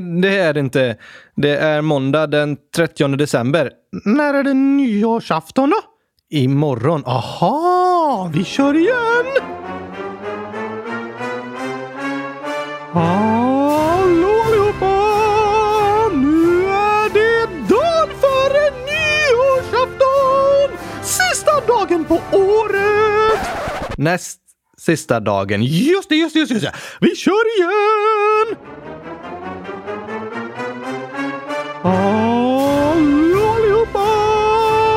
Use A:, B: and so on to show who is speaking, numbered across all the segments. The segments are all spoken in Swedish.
A: Nej, det är det inte. Det är måndag den 30 december.
B: När är det nyårsafton då?
A: Imorgon.
B: Aha, vi kör igen! Hallå allihopa! Nu är det dagen före nyårsafton! Sista dagen på året!
A: Näst sista dagen.
B: Just det, just det, just det! Vi kör igen! Hallå allihopa!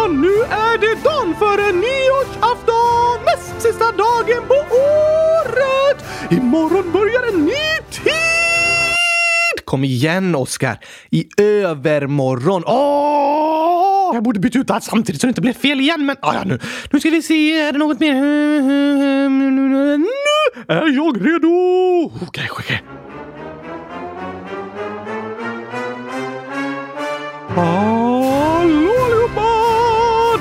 B: Nu är det dagen före nyårsafton! Näst sista dagen på året! Imorgon börjar en ny tid!
A: Kom igen, Oskar. I övermorgon.
B: Åh! Jag borde byta ut allt samtidigt så det inte blir fel igen, men ah, ja, nu, nu ska vi se. Är det något mer? Nu är jag redo! Okej, okay, okej. Okay. Hallå allihopa!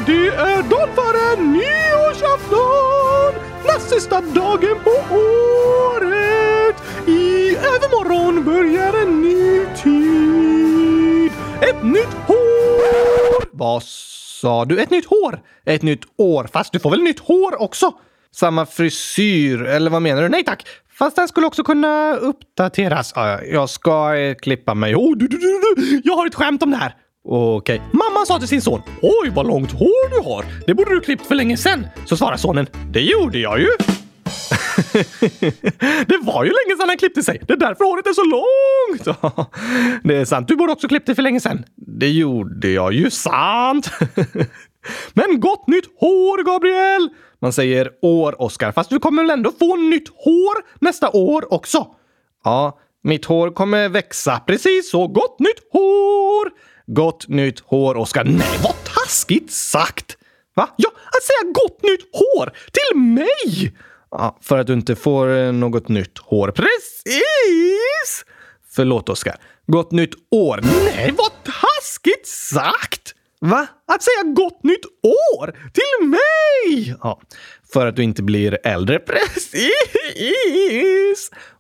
B: Det är dagen före nyårsafton! Näst sista dagen på året! I övermorgon börjar en ny tid! Ett nytt hår!
A: Vad sa du?
B: Ett nytt hår! Ett nytt år, fast du får väl nytt hår också?
A: Samma frisyr, eller vad menar du?
B: Nej tack! Fast den skulle också kunna uppdateras.
A: Jag ska eh, klippa mig.
B: Oh, du, du, du, du. Jag har ett skämt om det här.
A: Okej.
B: mamman sa till sin son “Oj, vad långt hår du har! Det borde du klippt för länge sedan!” Så svarar sonen “Det gjorde jag ju!” Det var ju länge sedan han klippte sig. Det är därför håret är så långt. det är sant. Du borde också klippt dig för länge sedan.
A: Det gjorde jag ju.
B: Sant! Men gott nytt hår, Gabriel!
A: Man säger år, Oskar.
B: Fast du kommer väl ändå få nytt hår nästa år också?
A: Ja, mitt hår kommer växa.
B: Precis så. Gott nytt hår!
A: Gott nytt hår, Oskar.
B: Nej, vad taskigt sagt! Va? Ja, att säga gott nytt hår till mig!
A: Ja, för att du inte får eh, något nytt hår.
B: Precis!
A: Förlåt, Oskar. Gott nytt år.
B: Nej, vad taskigt sagt!
A: Va?
B: Att säga gott nytt år till mig!
A: Ja, för att du inte blir äldre.
B: Precis!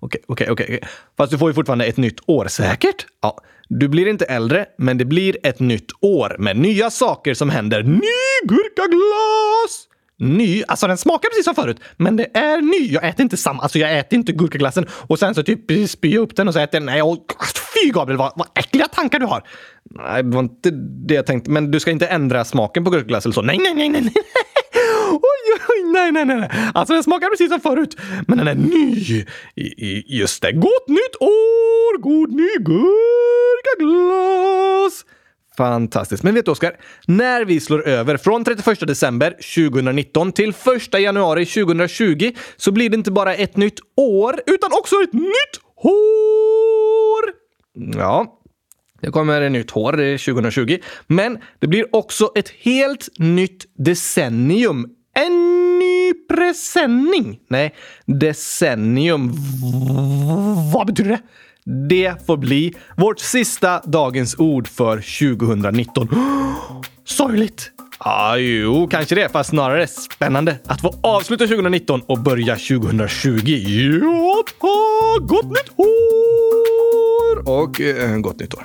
A: Okej, okej, okej. Fast du får ju fortfarande ett nytt år. Säkert? Ja. Du blir inte äldre, men det blir ett nytt år med nya saker som händer.
B: Ny gurkaglass!
A: Ny?
B: Alltså den smakar precis som förut, men det är ny. Jag äter inte samma. Alltså jag äter inte gurkaglassen och sen så typ spyr jag upp den och så äter jag den. Nej, och, alltså, fy Gabriel, vad, vad äckliga tankar du har!
A: Nej, det var inte det jag tänkte. Men du ska inte ändra smaken på gurkaglass eller så?
B: Nej, nej, nej, nej, nej. Oj, oj, nej, nej, nej. Alltså den smakar precis som förut, men den är ny. Just det. Gott nytt år! God ny gurkaglass!
A: Fantastiskt. Men vet du, Oskar? När vi slår över från 31 december 2019 till 1 januari 2020 så blir det inte bara ett nytt år,
B: utan också ett nytt hår!
A: Ja, det kommer ett nytt hår 2020. Men det blir också ett helt nytt decennium.
B: En ny presenning?
A: Nej, decennium.
B: Vad betyder det?
A: Det får bli vårt sista Dagens ord för 2019.
B: Sorgligt!
A: Ja, jo, kanske det, fast snarare spännande att få avsluta 2019 och börja 2020.
B: Ja, ta gott nytt år!
A: Och eh, gott nytt år.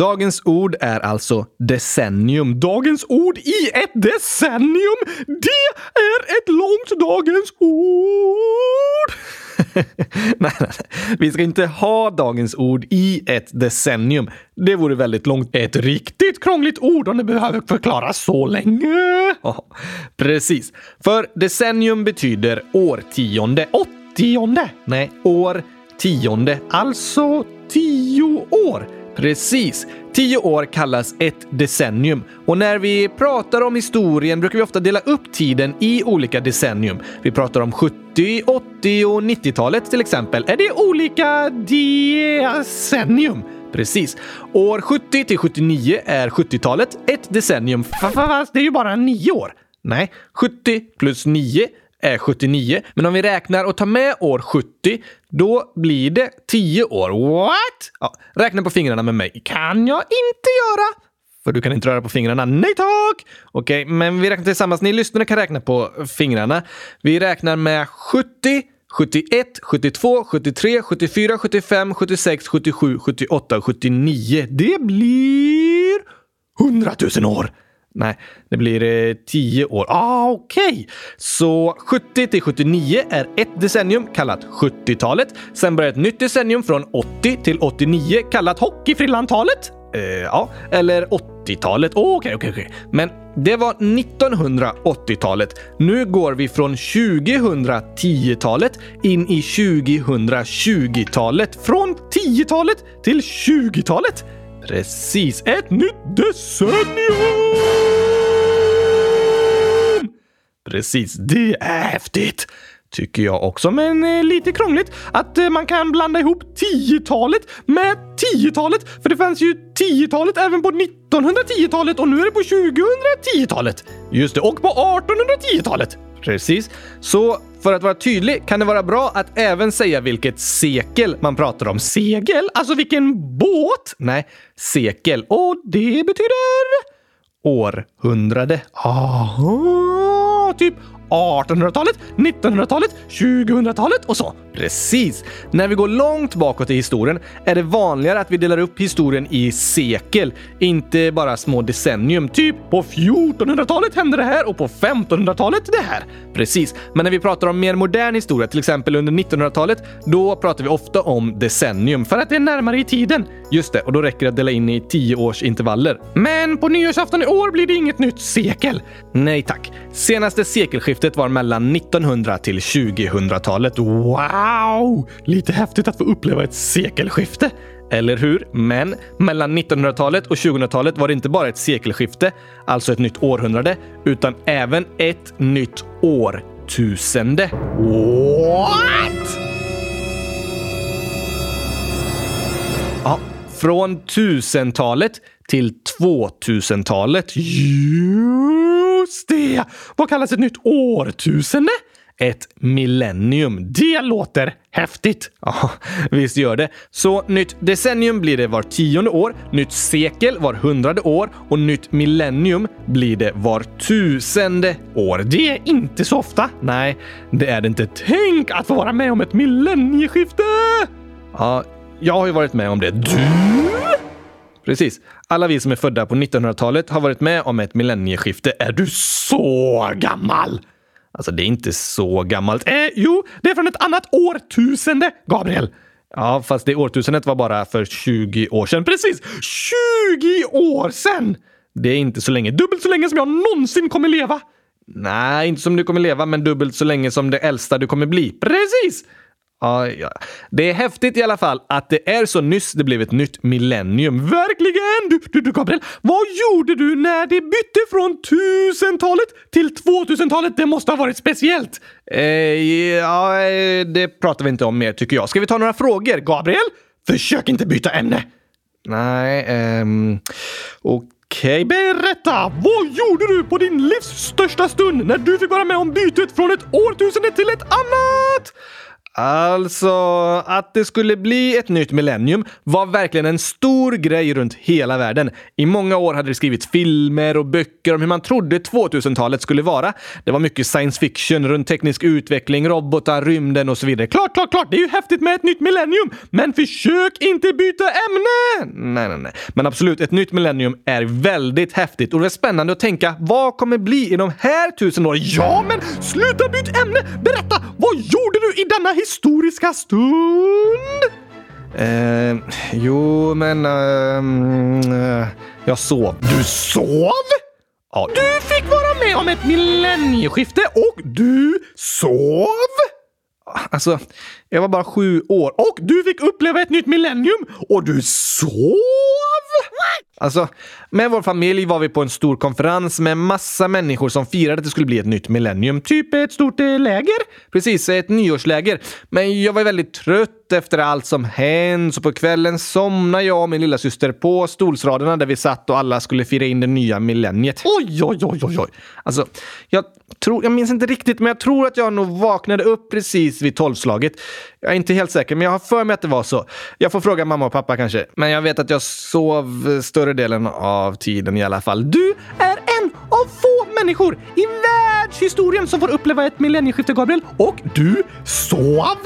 A: Dagens ord är alltså decennium.
B: Dagens ord i ett decennium! Det är ett långt dagens ord!
A: nej, nej, nej, vi ska inte ha dagens ord i ett decennium. Det vore väldigt långt.
B: Ett riktigt krångligt ord om det behöver förklaras så länge.
A: Oh, precis. För decennium betyder årtionde.
B: Åttionde?
A: Nej, år tionde.
B: Alltså tio år.
A: Precis. Tio år kallas ett decennium och när vi pratar om historien brukar vi ofta dela upp tiden i olika decennium. Vi pratar om 70, 80 och 90-talet till exempel.
B: Är det olika decennium?
A: Precis. År 70 till 79 är 70-talet ett decennium.
B: Fast det är ju bara nio år.
A: Nej, 70 plus 9
B: är 79. Men om vi räknar och tar med år 70, då blir det 10 år. What? Ja, räkna på fingrarna med mig. Kan jag inte göra. För du kan inte röra på fingrarna. Nej tack! Okej, men vi räknar tillsammans. Ni lyssnare kan räkna på fingrarna. Vi räknar med 70, 71, 72, 73, 74, 75, 76, 77, 78 79. Det blir 100 000 år. Nej, det blir eh, 10 år. Ah, Okej, okay. så 70 till 79 är ett decennium kallat 70-talet. Sen börjar ett nytt decennium från 80 till 89 kallat hockeyfrillantalet. Eh, ja, eller 80-talet. Okej, okay, okej, okay, okej. Men det var 1980-talet. Nu går vi från 2010-talet in i 2020-talet. Från 10-talet till 20-talet. Precis, ett nytt decennium! Precis, det är häftigt. Tycker jag också, men eh, lite krångligt att eh, man kan blanda ihop 10-talet med 10-talet. För det fanns ju 10-talet även på 1910-talet och nu är det på 2010-talet. Just det, och på 1810-talet. Precis. Så för att vara tydlig kan det vara bra att även säga vilket sekel man pratar om. Segel? Alltså vilken båt? Nej, sekel. Och det betyder århundrade. Aha, typ 1800-talet, 1900-talet, 2000-talet och så. Precis! När vi går långt bakåt i historien är det vanligare att vi delar upp historien i sekel, inte bara små decennium. Typ på 1400-talet hände det här och på 1500-talet det här. Precis, men när vi pratar om mer modern historia, till exempel under 1900-talet, då pratar vi ofta om decennium för att det är närmare i tiden. Just det, och då räcker det att dela in i tioårsintervaller. Men på nyårsafton i år blir det inget nytt sekel. Nej tack. Senaste sekelskiftet var mellan 1900 till 2000-talet. Wow! Wow! Lite häftigt att få uppleva ett sekelskifte. Eller hur? Men mellan 1900-talet och 2000-talet var det inte bara ett sekelskifte, alltså ett nytt århundrade, utan även ett nytt årtusende. What? Ja, från 1000-talet till 2000-talet. Just det! Vad kallas ett nytt årtusende? Ett millennium. Det låter häftigt! Ja, visst gör det. Så nytt decennium blir det var tionde år, nytt sekel var hundrade år och nytt millennium blir det var tusende år. Det är inte så ofta. Nej, det är det inte. Tänk att få vara med om ett millennieskifte! Ja, jag har ju varit med om det. Du? Precis. Alla vi som är födda på 1900-talet har varit med om ett millennieskifte. Är du så gammal? Alltså, det är inte så gammalt. Eh, jo, det är från ett annat årtusende, Gabriel. Ja, fast det årtusendet var bara för 20 år sedan. Precis! 20 år sedan! Det är inte så länge. Dubbelt så länge som jag någonsin kommer leva. Nej, inte som du kommer leva, men dubbelt så länge som det äldsta du kommer bli. Precis! Ja, ja. Det är häftigt i alla fall att det är så nyss det blev ett nytt millennium. Verkligen! Du, du, du Gabriel, vad gjorde du när det bytte från 1000-talet till 2000-talet? Det måste ha varit speciellt. Eh, ja, eh, det pratar vi inte om mer tycker jag. Ska vi ta några frågor? Gabriel? Försök inte byta ämne! Nej, ehm... Okej. okay. berätta! Vad gjorde du på din livs största stund när du fick vara med om bytet från ett årtusende till ett annat? Alltså, att det skulle bli ett nytt millennium var verkligen en stor grej runt hela världen. I många år hade det skrivits filmer och böcker om hur man trodde 2000-talet skulle vara. Det var mycket science fiction runt teknisk utveckling, robotar, rymden och så vidare. Klart, klart, klart! Det är ju häftigt med ett nytt millennium! Men försök inte byta ämne! Nej, nej, nej. Men absolut, ett nytt millennium är väldigt häftigt och det är spännande att tänka vad kommer bli i de här tusen åren? Ja, men sluta byta ämne! Berätta! Vad gjorde du i denna historiska stund? Eh, jo, men... Eh, jag sov. Du sov? Ja. Du fick vara med om ett millennieskifte och du sov? Alltså, jag var bara sju år och du fick uppleva ett nytt millennium och du sov? Alltså, med vår familj var vi på en stor konferens med massa människor som firade att det skulle bli ett nytt millennium. Typ ett stort eh, läger. Precis, ett nyårsläger. Men jag var väldigt trött efter allt som hänt, så på kvällen somnade jag och min lilla syster på stolsraderna där vi satt och alla skulle fira in det nya millenniet. Oj, oj, oj, oj, oj. Alltså, jag tror, jag minns inte riktigt, men jag tror att jag nog vaknade upp precis vid tolvslaget. Jag är inte helt säker, men jag har för mig att det var så. Jag får fråga mamma och pappa kanske. Men jag vet att jag sov större delen av tiden i alla fall.
C: Du är en av få människor i världshistorien som får uppleva ett millennieskifte, Gabriel. Och du sov!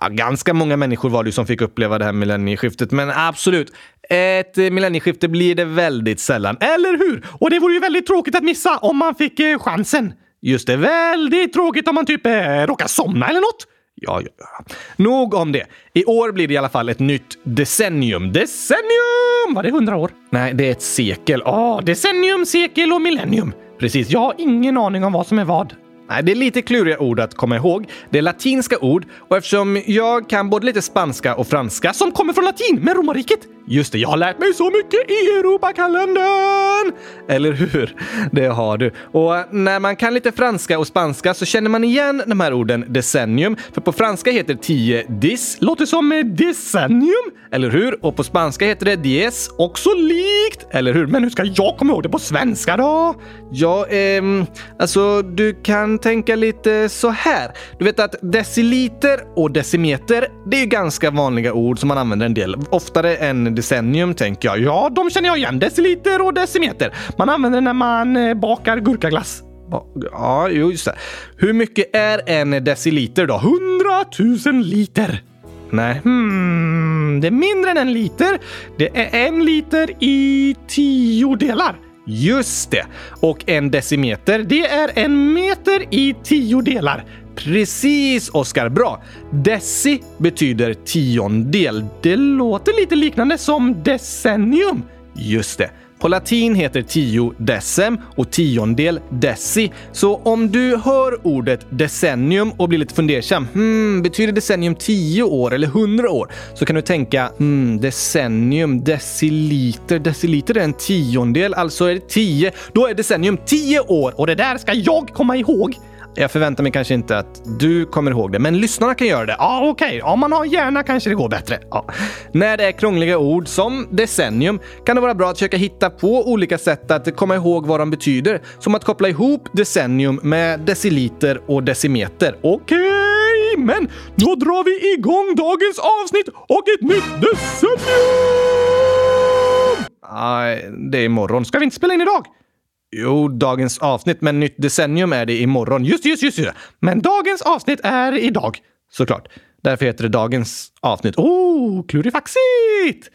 B: Ja, ganska många människor var det som fick uppleva det här millennieskiftet, men absolut. Ett eh, millennieskifte blir det väldigt sällan.
C: Eller hur? Och det vore ju väldigt tråkigt att missa om man fick eh, chansen. Just det, väldigt tråkigt om man typ eh, råkar somna eller något.
B: Ja, ja, ja. Nog om det. I år blir det i alla fall ett nytt decennium. Decennium!
C: Var det hundra år?
B: Nej, det är ett sekel.
C: Åh, decennium, sekel och millennium. Precis, jag har ingen aning om vad som är vad.
B: Nej, det är lite kluriga ord att komma ihåg. Det är latinska ord och eftersom jag kan både lite spanska och franska
C: som kommer från latin med romarriket.
B: Just det, jag har lärt mig så mycket i Europakalendern! Eller hur? Det har du. Och när man kan lite franska och spanska så känner man igen de här orden decennium. För på franska heter tio dis.
C: Låter som eh, decennium.
B: Eller hur? Och på spanska heter det diez.
C: Också likt. Eller hur? Men hur ska jag komma ihåg det på svenska då?
B: Ja, ehm, alltså du kan tänka lite så här. Du vet att deciliter och decimeter, det är ju ganska vanliga ord som man använder en del. Oftare än decennium tänker jag.
C: Ja, de känner jag igen. Deciliter och decimeter. Man använder när man eh, bakar gurkaglass.
B: Ja, just det. Hur mycket är en deciliter då?
C: Hundratusen liter.
B: Nej.
C: Hmm, det är mindre än en liter. Det är en liter i tio delar.
B: Just det! Och en decimeter,
C: det är en meter i tio delar.
B: Precis, Oskar. Bra. Deci betyder tiondel.
C: Det låter lite liknande som decennium.
B: Just det. På latin heter tio decem och tiondel deci. Så om du hör ordet decennium och blir lite fundersam, hmm, betyder decennium tio år eller hundra år? Så kan du tänka, hmm, decennium, deciliter, deciliter är en tiondel, alltså är det tio. Då är decennium tio år och det där ska jag komma ihåg. Jag förväntar mig kanske inte att du kommer ihåg det, men lyssnarna kan göra det.
C: Ja, okej. Okay. Om man har hjärna kanske det går bättre.
B: Ah. När det är krångliga ord som decennium kan det vara bra att försöka hitta på olika sätt att komma ihåg vad de betyder. Som att koppla ihop decennium med deciliter och decimeter.
C: Okej, okay, men då drar vi igång dagens avsnitt och ett nytt decennium!
B: Nej, det är imorgon.
C: Ska vi inte spela in idag?
B: Jo, dagens avsnitt, men nytt decennium är det imorgon.
C: Just just, just, just. Men dagens avsnitt är idag.
B: Såklart. Därför heter det dagens avsnitt.
C: Oh, klurifaxigt!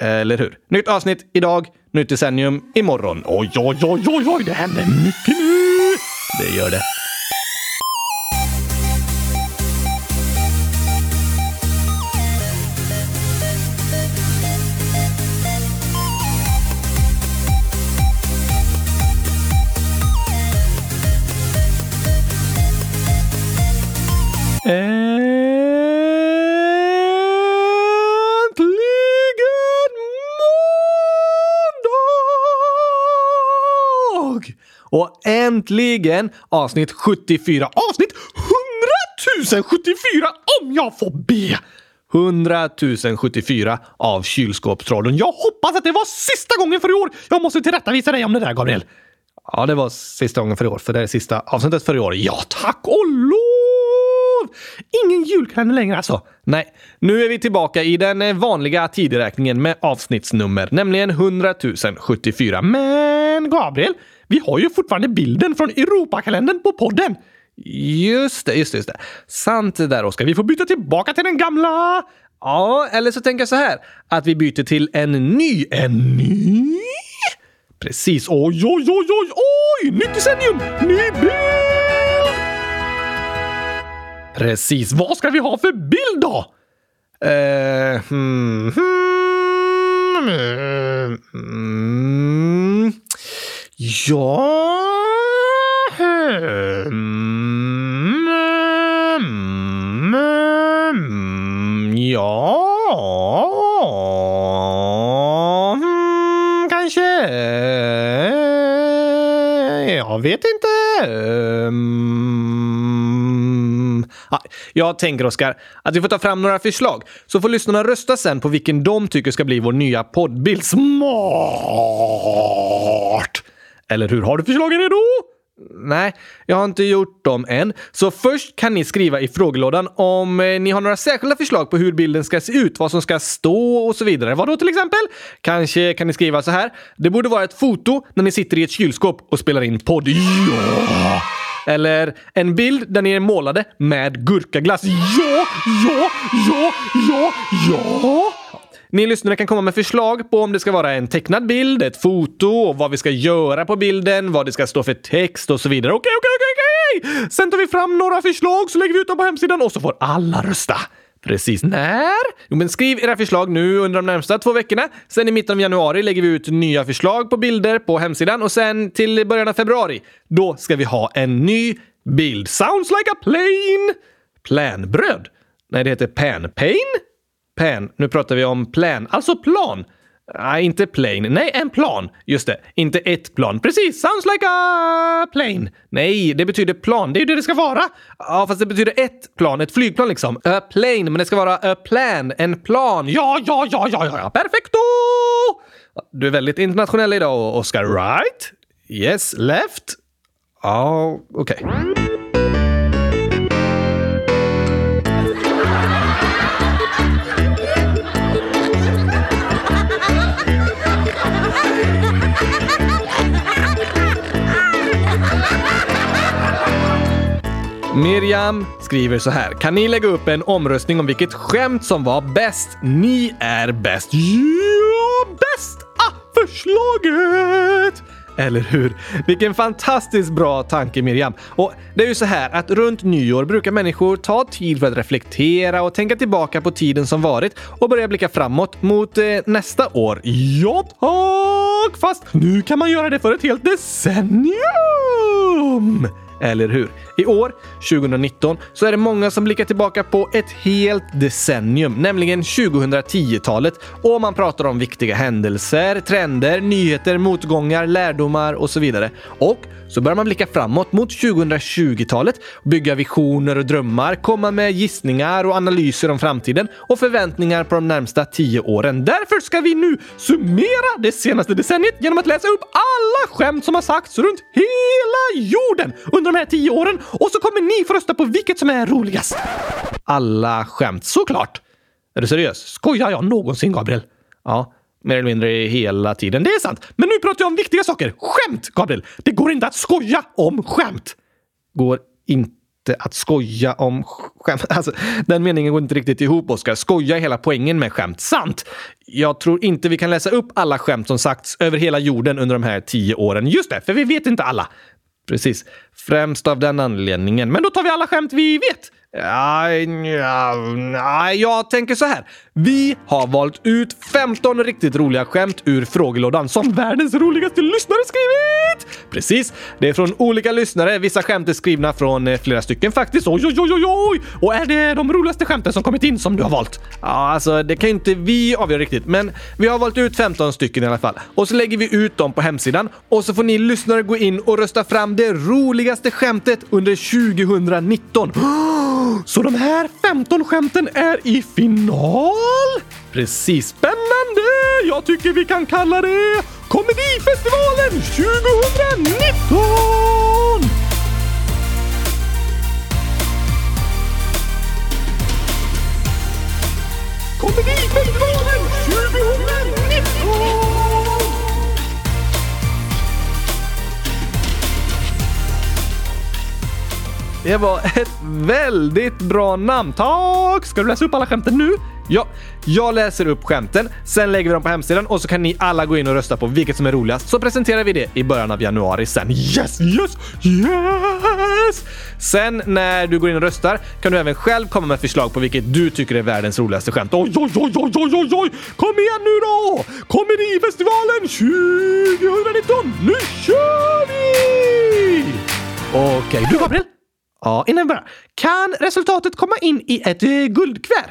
B: Eller hur? Nytt avsnitt idag, nytt decennium imorgon.
C: Oj, oj, oj, oj, oj, det händer mycket nu!
B: Det gör det. Äntligen avsnitt 74.
C: Avsnitt 100 074 om jag får be!
B: 100 074 av kylskåpstrollen.
C: Jag hoppas att det var sista gången för i år. Jag måste tillrättavisa dig om det där, Gabriel.
B: Ja, det var sista gången för i år, för det är sista avsnittet för i år.
C: Ja, tack och lov! Ingen julkalender längre alltså.
B: Nej, nu är vi tillbaka i den eh, vanliga tideräkningen med avsnittsnummer, nämligen 100 074.
C: Men Gabriel, vi har ju fortfarande bilden från Europakalendern på podden.
B: Just det, just det, just det. Sant det där, Oskar. Vi får byta tillbaka till den gamla. Ja, eller så tänker jag så här. Att vi byter till en ny.
C: En ny?
B: Precis. Oj, oj, oj, oj, oj! Nytt decennium! Ny bild!
C: Precis. Vad ska vi ha för bild då?
B: Uh, hmm, hmm, hmm, hmm. Ja... Hmm, ja... Hmm, kanske... Jag vet inte. Hmm. Ah, jag tänker, Oskar, att vi får ta fram några förslag så får lyssnarna rösta sen på vilken de tycker ska bli vår nya poddbild.
C: Smart!
B: Eller hur? Har du förslagen redo? Nej, jag har inte gjort dem än. Så först kan ni skriva i frågelådan om eh, ni har några särskilda förslag på hur bilden ska se ut, vad som ska stå och så vidare. Vad då till exempel? Kanske kan ni skriva så här. Det borde vara ett foto när ni sitter i ett kylskåp och spelar in podd. Ja! Eller en bild där ni är målade med gurkaglass. Ja, ja, ja, ja, ja! Ni lyssnare kan komma med förslag på om det ska vara en tecknad bild, ett foto, vad vi ska göra på bilden, vad det ska stå för text och så vidare. Okej, okej, okej, okej! Sen tar vi fram några förslag så lägger vi ut dem på hemsidan och så får alla rösta. Precis när? Jo, men skriv era förslag nu under de närmsta två veckorna. Sen i mitten av januari lägger vi ut nya förslag på bilder på hemsidan och sen till början av februari, då ska vi ha en ny bild. Sounds like a plane! Plänbröd? Nej, det heter panpain? Pan. Nu pratar vi om plan. Alltså plan. Nej, inte plane. Nej, en plan. Just det. Inte ett plan. Precis. Sounds like a plane. Nej, det betyder plan. Det är ju det det ska vara. Ja, fast det betyder ett plan. Ett flygplan liksom. A plane, men det ska vara a plan. En plan. Ja, ja, ja, ja, ja. Perfecto! Du är väldigt internationell idag, Oscar. Right? Yes. Left? Ja, okej. Okay. Miriam skriver så här. Kan ni lägga upp en omröstning om vilket skämt som var bäst? Ni är bäst. Ja, bäst! Ah, förslaget! Eller hur? Vilken fantastiskt bra tanke Miriam. Och det är ju så här att runt nyår brukar människor ta tid för att reflektera och tänka tillbaka på tiden som varit och börja blicka framåt mot eh, nästa år. Ja tack! Fast nu kan man göra det för ett helt decennium! Eller hur? I år, 2019, så är det många som blickar tillbaka på ett helt decennium, nämligen 2010-talet. Och man pratar om viktiga händelser, trender, nyheter, motgångar, lärdomar och så vidare. Och så börjar man blicka framåt mot 2020-talet, bygga visioner och drömmar, komma med gissningar och analyser om framtiden och förväntningar på de närmsta tio åren. Därför ska vi nu summera det senaste decenniet genom att läsa upp alla skämt som har sagts runt hela jorden under de här tio åren och så kommer ni få rösta på vilket som är roligast. Alla skämt, såklart. Är du seriös? Skojar jag någonsin, Gabriel? Ja, mer eller mindre hela tiden. Det är sant. Men nu pratar jag om viktiga saker. Skämt, Gabriel! Det går inte att skoja om skämt. Går inte att skoja om skämt. Alltså, den meningen går inte riktigt ihop, Oskar. Skoja är hela poängen med skämt. Sant! Jag tror inte vi kan läsa upp alla skämt som sagts över hela jorden under de här tio åren. Just det, för vi vet inte alla. Precis. Främst av den anledningen. Men då tar vi alla skämt vi vet. Ja, ja, jag tänker så här. Vi har valt ut 15 riktigt roliga skämt ur frågelådan som världens roligaste lyssnare skrivit! Precis, det är från olika lyssnare. Vissa skämt är skrivna från eh, flera stycken faktiskt. Oj, oj, oj, oj, oj! Och är det de roligaste skämten som kommit in som du har valt? Ja, alltså det kan ju inte vi avgöra riktigt, men vi har valt ut 15 stycken i alla fall. Och så lägger vi ut dem på hemsidan och så får ni lyssnare gå in och rösta fram det roligaste skämtet under 2019. Så de här 15 skämten är i final? Precis. Spännande! Jag tycker vi kan kalla det Komedifestivalen 2019! Komedifestivalen Det var ett väldigt bra namn. Tack! Ska du läsa upp alla skämten nu? Ja, jag läser upp skämten, sen lägger vi dem på hemsidan och så kan ni alla gå in och rösta på vilket som är roligast. Så presenterar vi det i början av januari sen. Yes, yes, yes! Sen när du går in och röstar kan du även själv komma med förslag på vilket du tycker är världens roligaste skämt. Oj, oj, oj, oj, oj, oj, oj! Kom igen nu då! Komedifestivalen 2019! Nu kör vi! Okej, okay. du Gabriel? Ja, innan vi börjar. Kan resultatet komma in i ett eh, guldkuvert?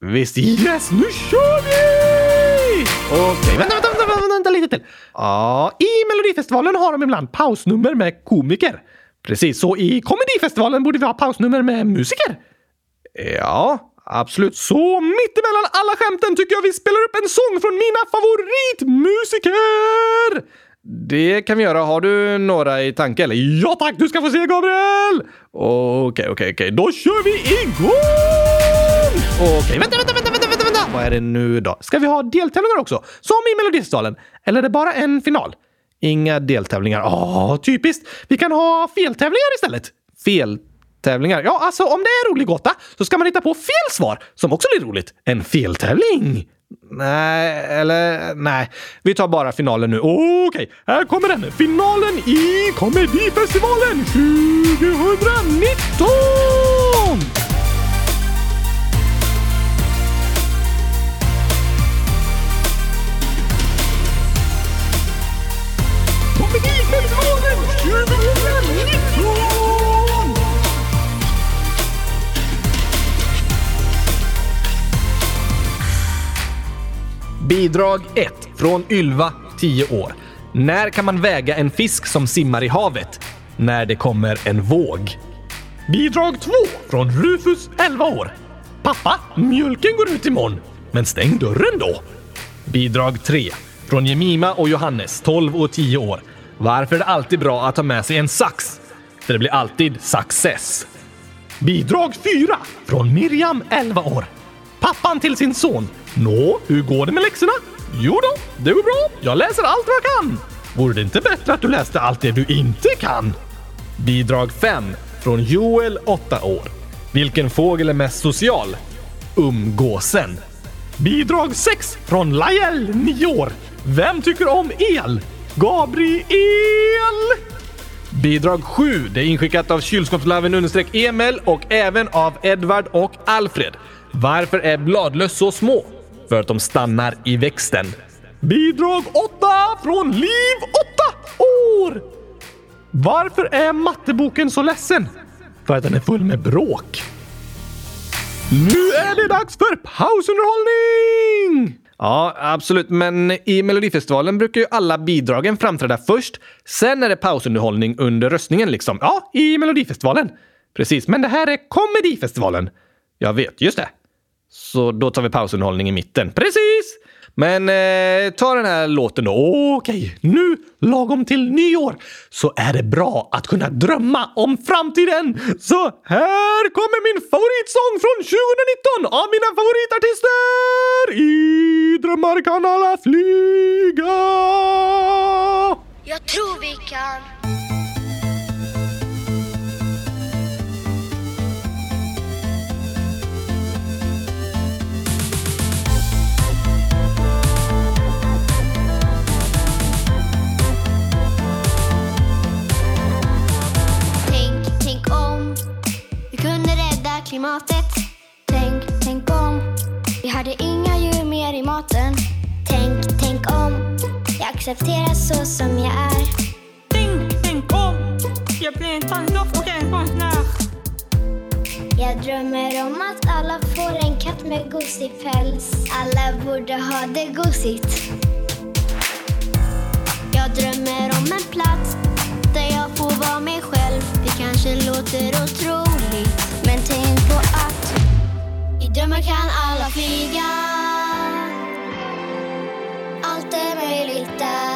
B: Visst, yes, nu kör vi! Okej, vänta, vänta, vänta, vänta, vänta lite till. Ja, i Melodifestivalen har de ibland pausnummer med komiker. Precis, så i Komedifestivalen borde vi ha pausnummer med musiker. Ja, absolut. Så mittemellan alla skämten tycker jag vi spelar upp en sång från mina favoritmusiker! Det kan vi göra. Har du några i tanke eller?
C: Ja tack, du ska få se Gabriel!
B: Okej, okej, okej. Då kör vi igång! Okej, vänta, vänta, vänta, vänta, vänta, vänta! Vad är det nu då? Ska vi ha deltävlingar också? Som i Melodifestivalen? Eller är det bara en final? Inga deltävlingar. Åh, typiskt! Vi kan ha feltävlingar istället. Feltävlingar? Ja, alltså om det är rolig gåta så ska man hitta på fel svar som också blir roligt. En feltävling! Nej, eller nej. Vi tar bara finalen nu.
C: Okej, okay, här kommer den. Finalen i Komedifestivalen 2019!
B: Bidrag 1 från Ylva, 10 år. När kan man väga en fisk som simmar i havet? När det kommer en våg.
C: Bidrag 2 från Rufus, 11 år. Pappa, mjölken går ut imorgon. Men stäng dörren då.
B: Bidrag 3 från Jemima och Johannes, 12 och 10 år. Varför är det alltid bra att ha med sig en sax? För det blir alltid success.
C: Bidrag 4 från Miriam, 11 år. Pappan till sin son. Nå, hur går det med läxorna? Jo då, det går bra. Jag läser allt vad jag kan. Vore det inte bättre att du läste allt det du inte kan?
B: Bidrag 5 från Joel, 8 år. Vilken fågel är mest social? Umgåsen.
C: Bidrag 6 från Lajel, 9 år. Vem tycker om el? Gabriel!
B: Bidrag 7. Det är inskickat av Kylskåpslöven Emil och även av Edvard och Alfred. Varför är bladlöss så små? För att de stannar i växten.
C: Bidrag 8 från Liv 8 år! Varför är matteboken så ledsen? För att den är full med bråk. Nu är det dags för pausunderhållning!
B: Ja, absolut. Men i Melodifestivalen brukar ju alla bidragen framträda först. Sen är det pausunderhållning under röstningen liksom.
C: Ja, i Melodifestivalen.
B: Precis, men det här är Komedifestivalen. Jag vet, just det. Så då tar vi pausunderhållning i mitten.
C: Precis!
B: Men eh, ta den här låten då.
C: Okej, nu lagom till nyår så är det bra att kunna drömma om framtiden. Så här kommer min favoritsång från 2019 av mina favoritartister. I drömmar kan alla flyga.
D: Jag tror vi kan. Klimatet. Tänk, tänk om. Vi hade inga djur mer i maten. Tänk, tänk om. Jag accepterar så som jag är.
E: Tänk, tänk om. Jag blir en tandlopp och en konstnär.
D: Jag drömmer om att alla får en katt med gosig päls. Alla borde ha det gosigt. Jag drömmer om en plats där jag får vara mig själv. Det kanske låter otroligt men tänk drömmar kan alla flyga. Allt är möjligt där.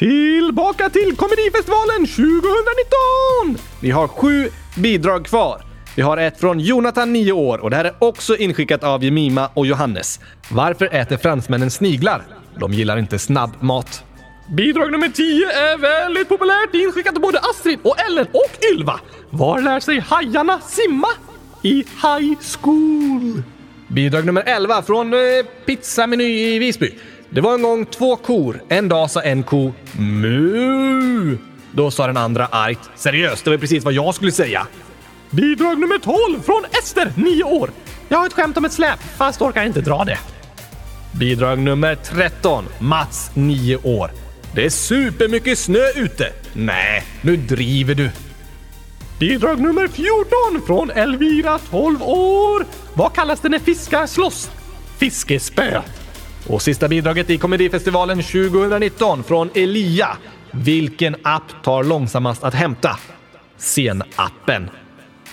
C: Tillbaka till Komedifestivalen 2019!
B: Vi har sju bidrag kvar. Vi har ett från Jonathan, 9 år, och det här är också inskickat av Jemima och Johannes. Varför äter fransmännen sniglar? De gillar inte snabbmat.
C: Bidrag nummer 10 är väldigt populärt inskickat av både Astrid och Ellen och Ylva. Var lär sig hajarna simma? I high school.
B: Bidrag nummer 11 från eh, Pizzameny i Visby. Det var en gång två kor. En dag sa en ko mu. Då sa den andra argt seriöst. Det var precis vad jag skulle säga.
C: Bidrag nummer 12 från Ester, 9 år. Jag har ett skämt om ett släp, fast orkar inte dra det.
B: Bidrag nummer 13. Mats, 9 år. Det är supermycket snö ute. Nej, nu driver du.
C: Bidrag nummer 14 från Elvira, 12 år. Vad kallas det när fiskar slåss? Fiskespö.
B: Och sista bidraget i Komedifestivalen 2019 från Elia. Vilken app tar långsammast att hämta? Scenappen.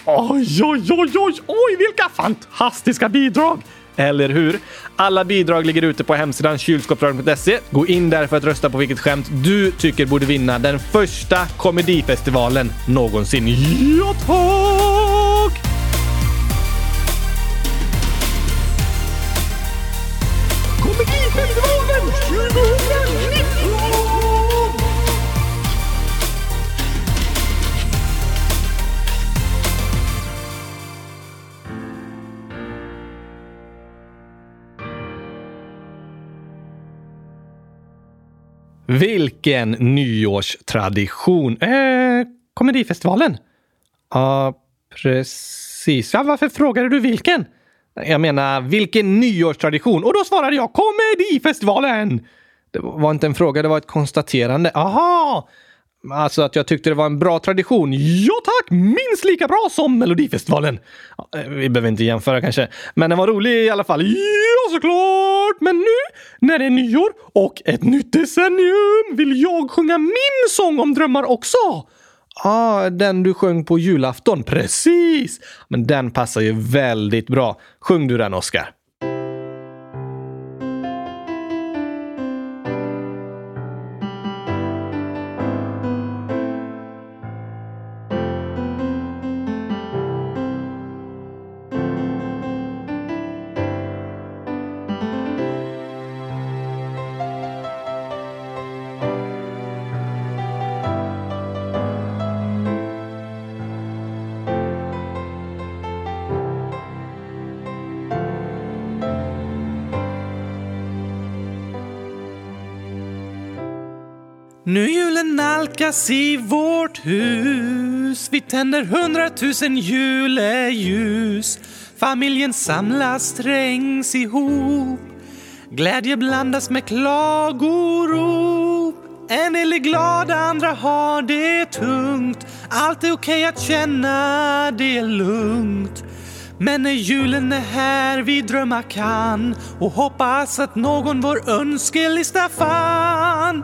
C: Oj, oj, oj, oj, oj, vilka fantastiska bidrag!
B: Eller hur? Alla bidrag ligger ute på hemsidan kylskåpsradion.se. Gå in där för att rösta på vilket skämt du tycker borde vinna den första komedifestivalen någonsin.
C: Ja, tack!
B: Vilken nyårstradition!
C: Eh, Komedifestivalen?
B: Ja, precis. Ja, varför frågade du vilken? Jag menar, vilken nyårstradition?
C: Och då svarade jag Komedifestivalen!
B: Det var inte en fråga, det var ett konstaterande.
C: Aha!
B: Alltså att jag tyckte det var en bra tradition.
C: Ja tack! Minst lika bra som Melodifestivalen.
B: Ja, eh, Vi behöver inte jämföra kanske, men den var rolig i alla fall.
C: Ja, såklart! Men nu, när det är nyår och ett nytt decennium, vill jag sjunga min sång om drömmar också.
B: Ah, den du sjöng på julafton.
C: Precis!
B: Men den passar ju väldigt bra. Sjung du den, Oscar.
C: Lyckas i vårt hus vi tänder hundratusen juleljus. Familjen samlas, trängs ihop. Glädje blandas med klagorop. En del är glada, andra har det tungt. Allt är okej att känna, det är lugnt. Men när julen är här vi drömma kan och hoppas att någon vår önskelista fann.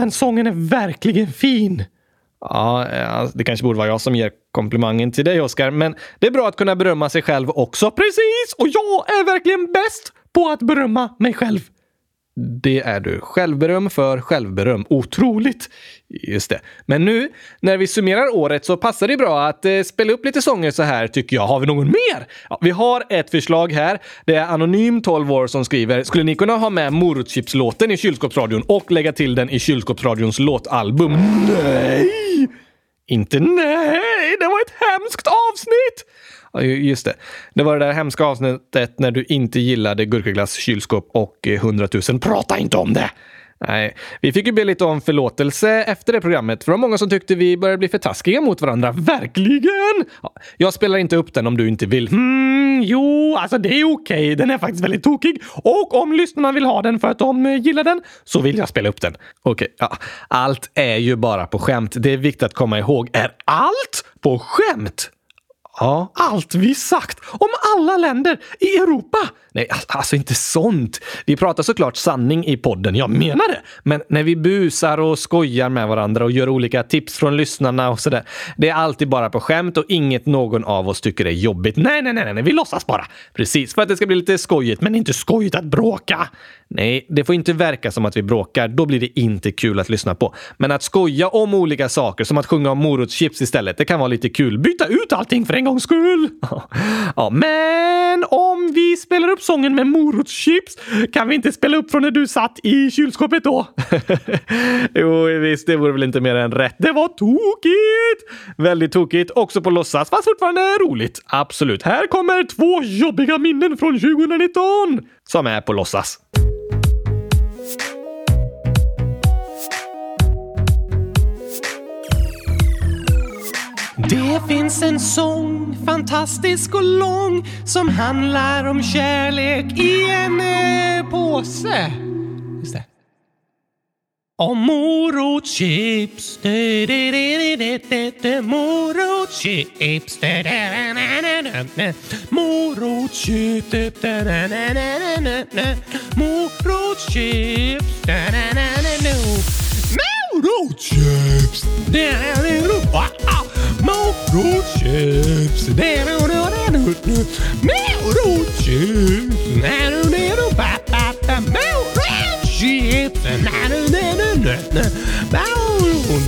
B: Den sången är verkligen fin! Ja, det kanske borde vara jag som ger komplimangen till dig, Oskar, men det är bra att kunna berömma sig själv också. Precis! Och jag är verkligen bäst på att berömma mig själv. Det är du. Självberöm för självberöm. Otroligt! Just det. Men nu när vi summerar året så passar det bra att eh, spela upp lite sånger så här tycker jag. Har vi någon mer? Ja, vi har ett förslag här. Det är Anonym 12 år som skriver. Skulle ni kunna ha med morotschipslåten i kylskåpsradion och lägga till den i kylskåpsradions låtalbum? Nej! Inte nej! Det var ett hemskt avsnitt! Ja, just det. Det var det där hemska avsnittet när du inte gillade gurkaglass, kylskåp och eh, 100 000. Prata inte om det! Nej, vi fick ju be lite om förlåtelse efter det programmet, för det var många som tyckte vi började bli för taskiga mot varandra. Verkligen! Ja, jag spelar inte upp den om du inte vill. Hmm, jo, alltså det är okej. Den är faktiskt väldigt tokig. Och om lyssnarna vill ha den för att de eh, gillar den, så vill jag spela upp den. Okej, ja. Allt är ju bara på skämt. Det är viktigt att komma ihåg. Är allt på skämt?
F: Ja.
B: Allt vi sagt om alla länder i Europa!
F: Nej, alltså inte sånt. Vi pratar såklart sanning i podden, jag menar det. Men när vi busar och skojar med varandra och gör olika tips från lyssnarna och sådär. Det är alltid bara på skämt och inget någon av oss tycker är jobbigt. Nej, nej, nej, nej, vi låtsas bara. Precis, för att det ska bli lite skojigt, men inte skojigt att bråka. Nej, det får inte verka som att vi bråkar. Då blir det inte kul att lyssna på. Men att skoja om olika saker, som att sjunga om morotschips istället, det kan vara lite kul. Byta ut allting för en gångs skull.
B: Ja, men om vi spelar upp sången med morotschips, kan vi inte spela upp från när du satt i kylskåpet då?
F: jo, visst, det vore väl inte mer än rätt.
B: Det var tokigt!
F: Väldigt tokigt, också på låtsas, fast fortfarande roligt. Absolut.
B: Här kommer två jobbiga minnen från 2019!
F: Som är på låtsas.
B: Det finns en sång, fantastisk och lång, som handlar om kärlek i en eh, påse. Just det. Om morotschips, Morotschips. morotschips, morotschips, du, du, du, du, du, du, du, morotschips, du,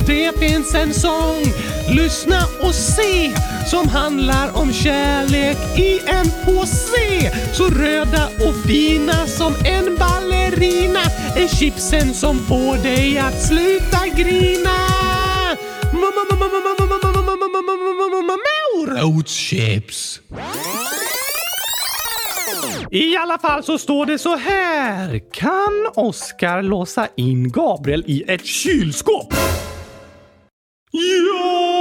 B: Det finns en sång, lyssna och se, som handlar om kärlek i en påse. Så röda och fina som en ballerina är chipsen som får dig att sluta grina. Morotschips! I alla fall så står det så här. Kan Oskar låsa in Gabriel i ett kylskåp? Ja!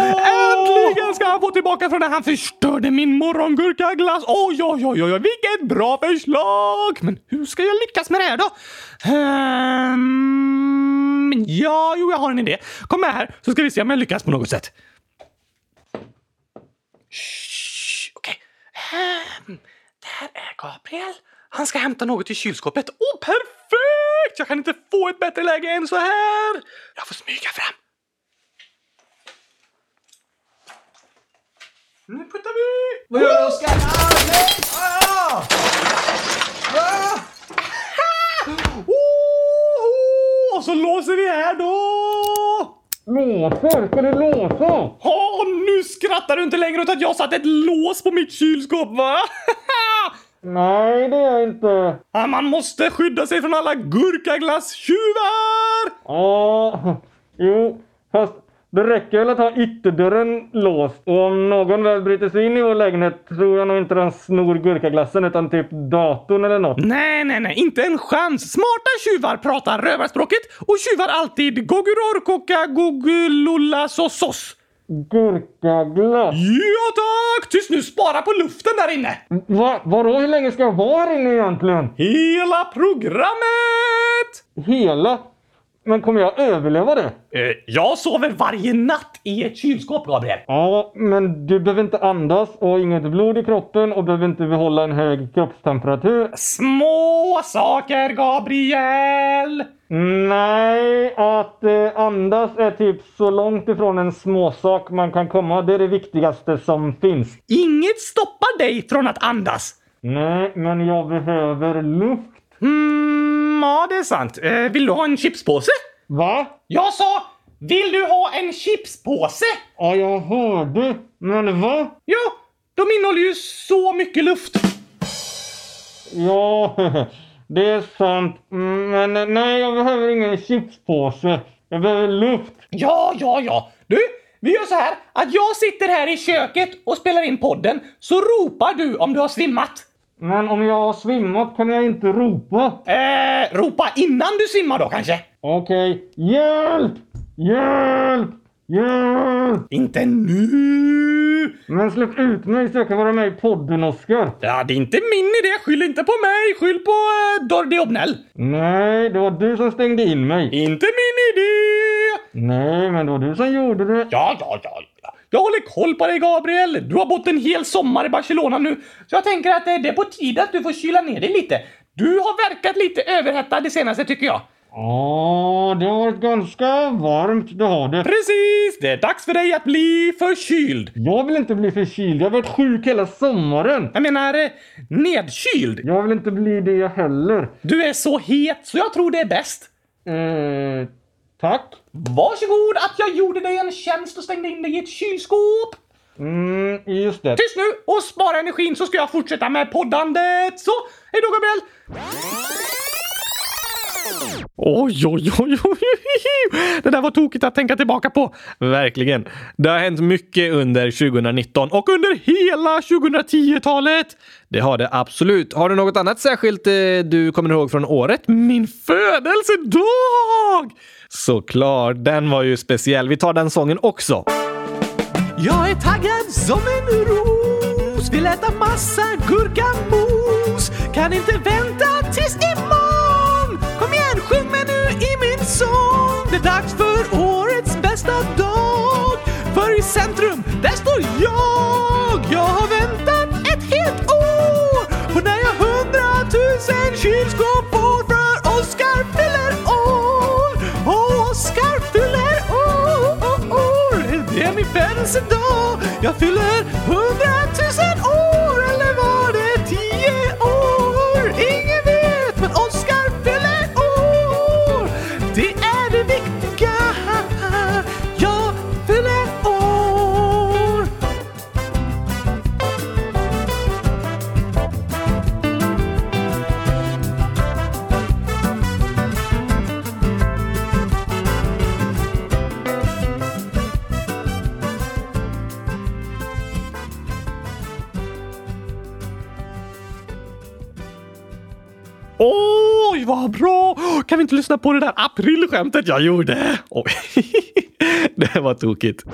B: Äntligen ska han få tillbaka från när han förstörde min morgongurkaglass. Oj, oj, oj, oj, vilket bra förslag! Men hur ska jag lyckas med det här då? Um, ja, jo, jag har en idé. Kom med här så ska vi se om jag lyckas på något sätt. Okej. Ehm, där är Gabriel. Han ska hämta något i kylskåpet. Åh, oh, perfekt! Jag kan inte få ett bättre läge än så här. Jag får smyga fram. Nu puttar vi!
G: Vad gör du Oskar? Ah, nej! Ah! Ah!
B: Oh, och så låser vi här då! Låser? Ska du låsa? Skrattar du inte längre att jag satt ett lås på mitt kylskåp, va?
H: Nej, det är jag inte.
B: Man måste skydda sig från alla gurkaglasstjuvar!
H: Ja, jo, fast det räcker väl att ha ytterdörren låst. Och om någon väl bryter sig in i vår lägenhet tror jag nog inte de snor gurkaglassen utan typ datorn eller något.
B: Nej, nej, nej, inte en chans. Smarta tjuvar pratar rövarspråket och tjuvar alltid gogurorkoka gogulola sås.
H: Gurkaglass?
B: Ja tack! Tyst nu, spara på luften där inne!
H: Va, vadå, hur länge ska jag vara här inne egentligen?
B: Hela programmet!
H: Hela? Men kommer jag överleva det?
B: Eh, jag sover varje natt i ett kylskåp, Gabriel.
H: Ja, men du behöver inte andas och inget blod i kroppen och behöver inte behålla en hög kroppstemperatur.
B: Små saker, Gabriel!
H: Nej, att eh, andas är typ så långt ifrån en småsak man kan komma. Det är det viktigaste som finns.
B: Inget stoppar dig från att andas.
H: Nej, men jag behöver luft.
B: Mm, ja, det är sant. Eh, vill du ha en chipspåse?
H: Va?
B: Jag sa, vill du ha en chipspåse?
H: Ja, jag hörde. Men va?
B: Ja, de innehåller ju så mycket luft.
H: Ja, det är sant. Men nej, jag behöver ingen chipspåse. Jag behöver luft.
B: Ja, ja, ja. Du, vi gör så här att jag sitter här i köket och spelar in podden, så ropar du om du har svimmat.
H: Men om jag har svimmat kan jag inte ropa.
B: Eh, ropa innan du svimmar då kanske?
H: Okej. Hjälp! Hjälp! Hjälp!
B: Inte nu!
H: Men släpp ut mig så jag kan vara med i podden, Oskar.
B: Ja, det är inte min idé. Skyll inte på mig. Skyll på eh, Dordi Obnell.
H: Nej, det var du som stängde in mig.
B: Inte min idé!
H: Nej, men det var du som gjorde det.
B: Ja, ja, ja. Ja. Jag håller koll på dig Gabriel. Du har bott en hel sommar i Barcelona nu, så jag tänker att det är på tiden att du får kyla ner dig lite. Du har verkat lite överhettad det senaste tycker jag.
H: Ja, det har varit ganska varmt, det har det.
B: Precis! Det är dags för dig att bli förkyld.
H: Jag vill inte bli förkyld. Jag har varit sjuk hela sommaren.
B: Jag menar eh, nedkyld.
H: Jag vill inte bli det heller.
B: Du är så het så jag tror det är bäst.
H: Eh, tack.
B: Varsågod att jag gjorde dig en tjänst och stängde in dig i ett kylskåp.
H: Mm, just det.
B: Tyst nu och spara energin så ska jag fortsätta med poddandet. Så, hej då Gabriel! Oj, oj, oj, oj. Det där var tokigt att tänka tillbaka på.
I: Verkligen. Det har hänt mycket under 2019 och under hela 2010-talet. Det har det absolut. Har du något annat särskilt eh, du kommer ihåg från året?
B: Min födelsedag!
I: Såklart, den var ju speciell. Vi tar den sången också.
B: Jag är taggad som en ros. Vill äta massa gurkamos. Kan inte vänta tills imorgon. Kom igen, sjung med nu i min sång. Det är dags för årets bästa dag. För i centrum, där står jag. Jag har väntat ett helt år. På när jag hundratusen kylskåp ens en dag. Jag fyller hundra Oj, vad bra! Kan vi inte lyssna på det där aprilskämtet jag gjorde? Oj,
I: det var tokigt.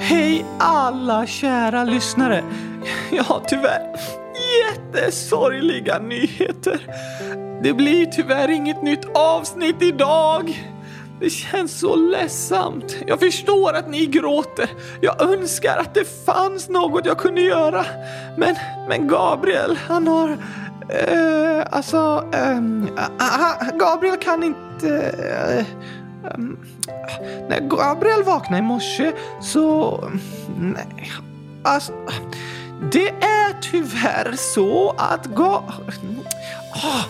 B: Hej alla kära lyssnare! Jag har tyvärr jättesorgliga nyheter. Det blir tyvärr inget nytt avsnitt idag. Det känns så ledsamt. Jag förstår att ni gråter. Jag önskar att det fanns något jag kunde göra. Men, men Gabriel, han har... Eh, alltså... ehm, ah, ah Gabriel kan inte... eh, ehm, när Gabriel vaknade i morse så... Nej. Alltså, det är tyvärr så att Ga... Ah.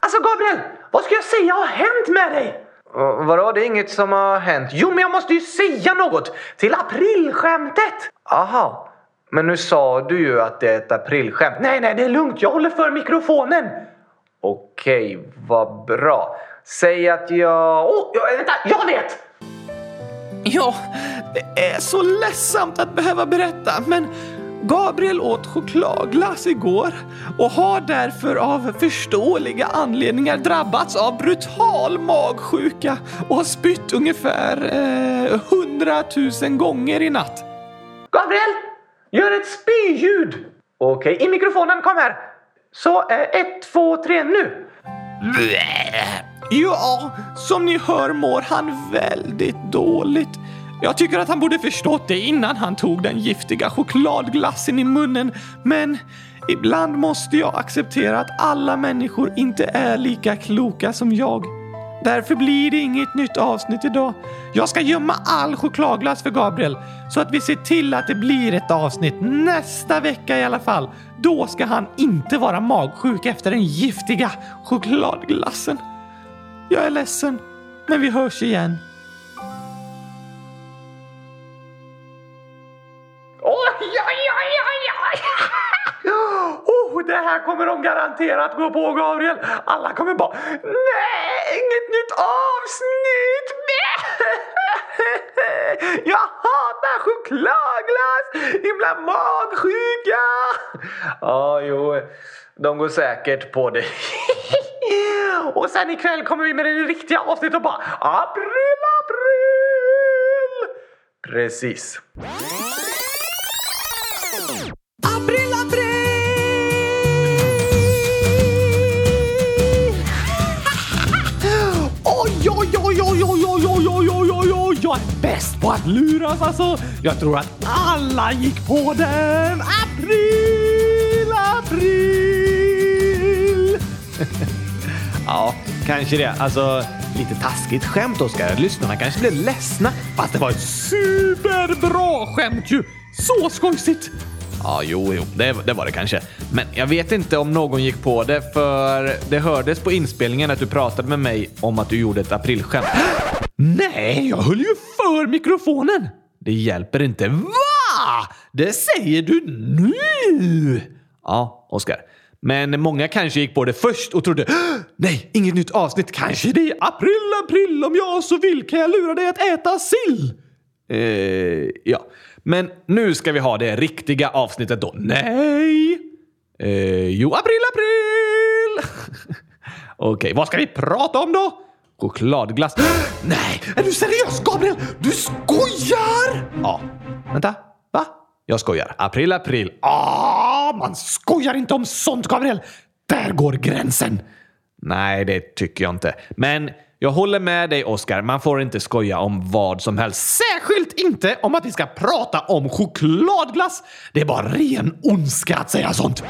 B: Alltså Gabriel, vad ska jag säga har hänt med dig?
I: Vadå, det är inget som har hänt?
B: Jo, men jag måste ju säga något till aprilskämtet!
I: Aha. Men nu sa du ju att det är ett aprilskämt.
B: Nej, nej, det är lugnt. Jag håller för mikrofonen.
I: Okej, vad bra. Säg att jag...
B: Oh, jag, vänta, jag vet! Ja, det är så ledsamt att behöva berätta, men Gabriel åt chokladglass igår och har därför av förståeliga anledningar drabbats av brutal magsjuka och har spytt ungefär eh, hundratusen gånger i natt. Gabriel, gör ett spyljud! Okej, i mikrofonen, kom här! Så, eh, ett, två, tre, nu! Ja, som ni hör mår han väldigt dåligt. Jag tycker att han borde förstått det innan han tog den giftiga chokladglassen i munnen. Men ibland måste jag acceptera att alla människor inte är lika kloka som jag. Därför blir det inget nytt avsnitt idag. Jag ska gömma all chokladglass för Gabriel så att vi ser till att det blir ett avsnitt nästa vecka i alla fall. Då ska han inte vara magsjuk efter den giftiga chokladglassen. Jag är ledsen, men vi hörs igen. Här kommer de garanterat gå på, Gabriel. Alla kommer bara Nej, inget nytt avsnitt! Jag hatar chokladglass! Himla magsjuka!
I: Ja, jo. De går säkert på det.
B: Och sen ikväll kommer vi med det riktiga avsnittet och bara April, april!
I: Precis.
B: April, april! Är bäst på att luras alltså. Jag tror att alla gick på den. April, april.
C: Ja, kanske det. Alltså, lite taskigt skämt, Oskar. Lyssnarna kanske blev ledsna.
B: Fast det var ett superbra skämt ju. Så skojsigt.
C: Ja, jo, jo, det, det var det kanske. Men jag vet inte om någon gick på det, för det hördes på inspelningen att du pratade med mig om att du gjorde ett aprilskämt.
B: Nej, jag höll ju för mikrofonen.
C: Det hjälper inte. Va? Det säger du nu? Ja, Oskar. Men många kanske gick på det först och trodde nej, inget nytt avsnitt. Kanske det är
B: April, april, om jag så vill kan jag lura dig att äta sill.
C: Eh, ja, men nu ska vi ha det riktiga avsnittet då.
B: Nej!
C: Eh, jo, april, april! Okej, vad ska vi prata om då? Chokladglass.
B: Nej, är du seriös Gabriel? Du skojar!
C: Ja, vänta. Va? Jag skojar. April, april.
B: Ah, man skojar inte om sånt Gabriel. Där går gränsen.
C: Nej, det tycker jag inte. Men jag håller med dig, Oskar. Man får inte skoja om vad som helst.
B: Särskilt inte om att vi ska prata om chokladglass. Det är bara ren ondska att säga sånt.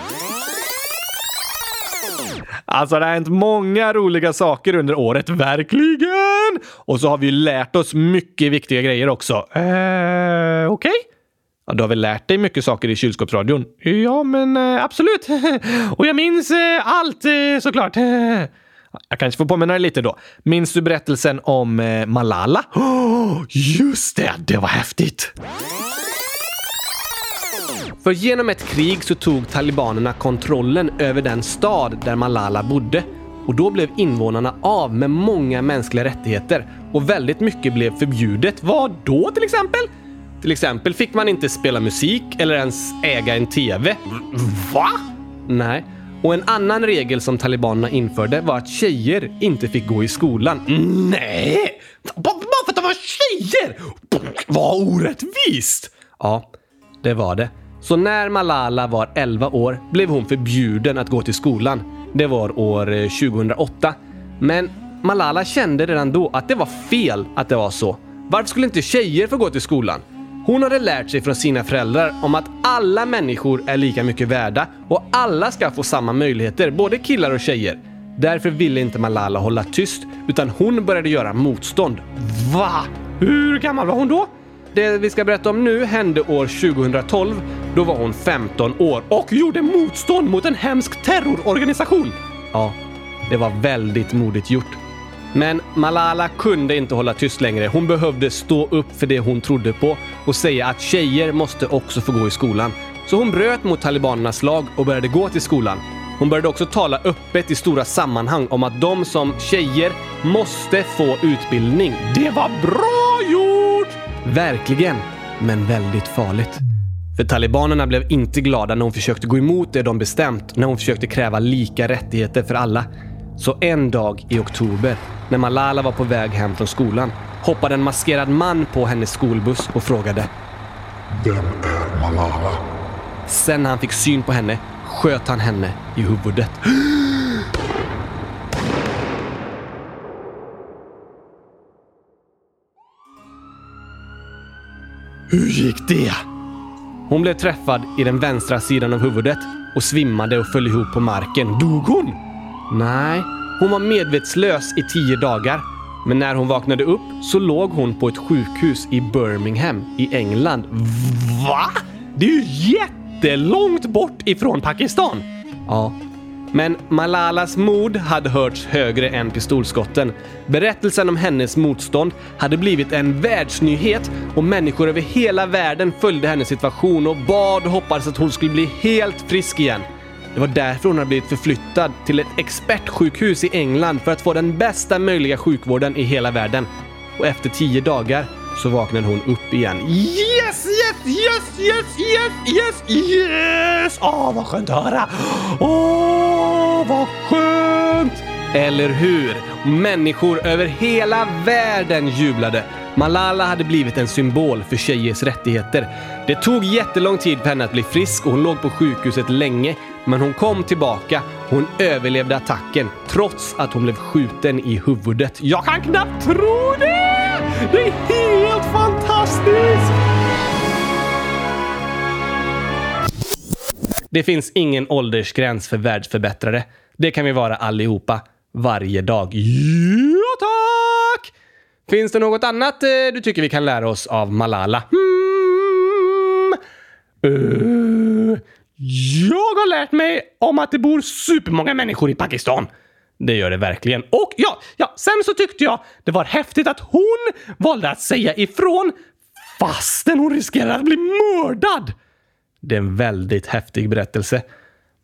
C: Alltså, det har hänt många roliga saker under året. Verkligen! Och så har vi lärt oss mycket viktiga grejer också.
B: Eh, Okej? Okay?
C: Ja, du har väl lärt dig mycket saker i kylskåpsradion?
B: Ja, men eh, absolut. Och jag minns eh, allt eh, såklart.
C: Jag kanske får påminna dig lite då. Minns du berättelsen om eh, Malala?
B: Oh, just det, det var häftigt!
C: För genom ett krig så tog talibanerna kontrollen över den stad där Malala bodde. Och då blev invånarna av med många mänskliga rättigheter och väldigt mycket blev förbjudet. Vad då till exempel? Till exempel fick man inte spela musik eller ens äga en TV.
B: Va?
C: Nej. Och en annan regel som talibanerna införde var att tjejer inte fick gå i skolan.
B: Nej! Bara för att de var tjejer? Vad orättvist!
C: Ja, det var det. Så när Malala var 11 år blev hon förbjuden att gå till skolan. Det var år eh, 2008. Men Malala kände redan då att det var fel att det var så. Varför skulle inte tjejer få gå till skolan? Hon hade lärt sig från sina föräldrar om att alla människor är lika mycket värda och alla ska få samma möjligheter, både killar och tjejer. Därför ville inte Malala hålla tyst, utan hon började göra motstånd.
B: Va? Hur gammal var hon då?
C: Det vi ska berätta om nu hände år 2012. Då var hon 15 år
B: och gjorde motstånd mot en hemsk terrororganisation.
C: Ja, det var väldigt modigt gjort. Men Malala kunde inte hålla tyst längre. Hon behövde stå upp för det hon trodde på och säga att tjejer måste också få gå i skolan. Så hon bröt mot talibanernas lag och började gå till skolan. Hon började också tala öppet i stora sammanhang om att de som tjejer måste få utbildning.
B: Det var bra gjort!
C: Verkligen, men väldigt farligt. För talibanerna blev inte glada när hon försökte gå emot det de bestämt, när hon försökte kräva lika rättigheter för alla. Så en dag i oktober, när Malala var på väg hem från skolan, hoppade en maskerad man på hennes skolbuss och frågade
J: Vem är Malala?
C: Sen när han fick syn på henne sköt han henne i huvudet.
B: Hur gick det?
C: Hon blev träffad i den vänstra sidan av huvudet och svimmade och föll ihop på marken.
B: Dog hon?
C: Nej, hon var medvetslös i tio dagar. Men när hon vaknade upp så låg hon på ett sjukhus i Birmingham i England.
B: Va? Det är ju jättelångt bort ifrån Pakistan!
C: Ja. Men Malalas mod hade hörts högre än pistolskotten. Berättelsen om hennes motstånd hade blivit en världsnyhet och människor över hela världen följde hennes situation och bad och hoppades att hon skulle bli helt frisk igen. Det var därför hon hade blivit förflyttad till ett expertsjukhus i England för att få den bästa möjliga sjukvården i hela världen. Och efter tio dagar så vaknade hon upp igen.
B: Yes, yes, yes, yes, yes, yes, yes! Åh, oh, vad skönt att höra! Åh, oh, vad skönt!
C: Eller hur? Människor över hela världen jublade. Malala hade blivit en symbol för tjejers rättigheter. Det tog jättelång tid för henne att bli frisk och hon låg på sjukhuset länge, men hon kom tillbaka Hon överlevde attacken trots att hon blev skjuten i huvudet. Jag kan knappt tro det!
B: Det är helt fantastiskt!
C: Det finns ingen åldersgräns för världsförbättrare. Det kan vi vara allihopa. Varje dag. Ja, tack! Finns det något annat eh, du tycker vi kan lära oss av Malala? Mm. Uh. jag har lärt mig om att det bor supermånga människor i Pakistan. Det gör det verkligen. Och ja, ja, sen så tyckte jag det var häftigt att hon valde att säga ifrån fastän hon riskerar att bli mördad. Det är en väldigt häftig berättelse.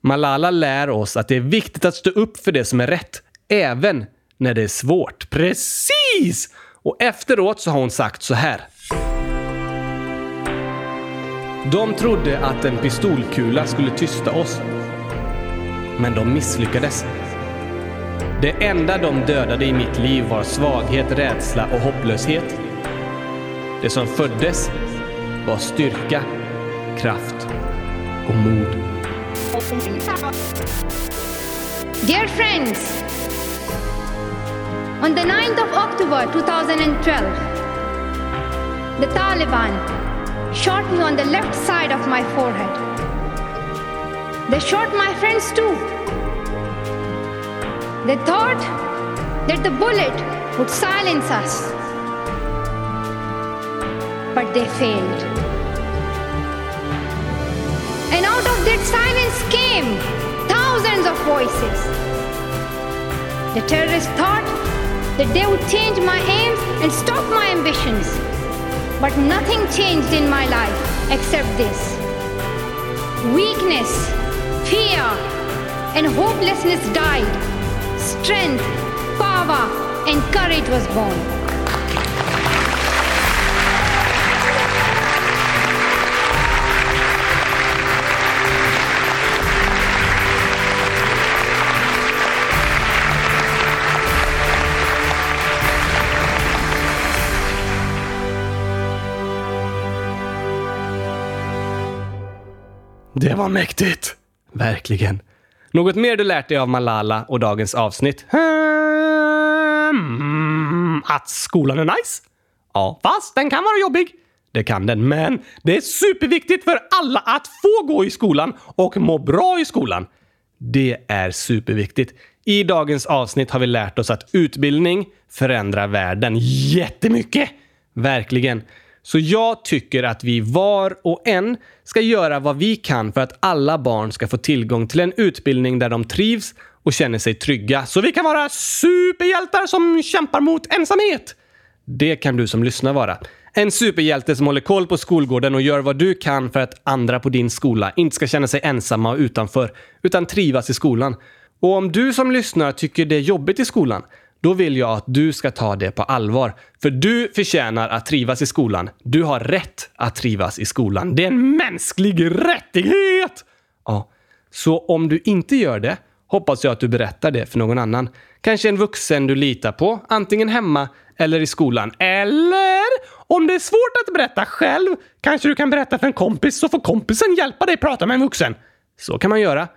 C: Malala lär oss att det är viktigt att stå upp för det som är rätt, även när det är svårt. Precis! Och efteråt så har hon sagt så här. De trodde att en pistolkula skulle tysta oss. Men de misslyckades. Det enda de dödade i mitt liv var svaghet, rädsla och hopplöshet. Det som föddes var styrka, kraft och mod.
K: Dear friends, on the 9th of October 2012, the Taliban shot me on the left side of my forehead. They shot my friends too. They thought that the bullet would silence us, but they failed. And out of that silence came thousands of voices. The terrorists thought that they would change my aims and stop my ambitions. But nothing changed in my life except this weakness, fear, and hopelessness died. Strength, power, and courage was born.
C: Det var mäktigt! Verkligen. Något mer du lärt dig av Malala och dagens avsnitt? Hmm, att skolan är nice? Ja, fast den kan vara jobbig. Det kan den, men det är superviktigt för alla att få gå i skolan och må bra i skolan. Det är superviktigt. I dagens avsnitt har vi lärt oss att utbildning förändrar världen jättemycket. Verkligen. Så jag tycker att vi var och en ska göra vad vi kan för att alla barn ska få tillgång till en utbildning där de trivs och känner sig trygga. Så vi kan vara superhjältar som kämpar mot ensamhet. Det kan du som lyssnar vara. En superhjälte som håller koll på skolgården och gör vad du kan för att andra på din skola inte ska känna sig ensamma och utanför, utan trivas i skolan. Och om du som lyssnar tycker det är jobbigt i skolan, då vill jag att du ska ta det på allvar. För du förtjänar att trivas i skolan. Du har rätt att trivas i skolan. Det är en mänsklig rättighet! Ja, så om du inte gör det hoppas jag att du berättar det för någon annan. Kanske en vuxen du litar på, antingen hemma eller i skolan. Eller om det är svårt att berätta själv, kanske du kan berätta för en kompis så får kompisen hjälpa dig prata med en vuxen. Så kan man göra.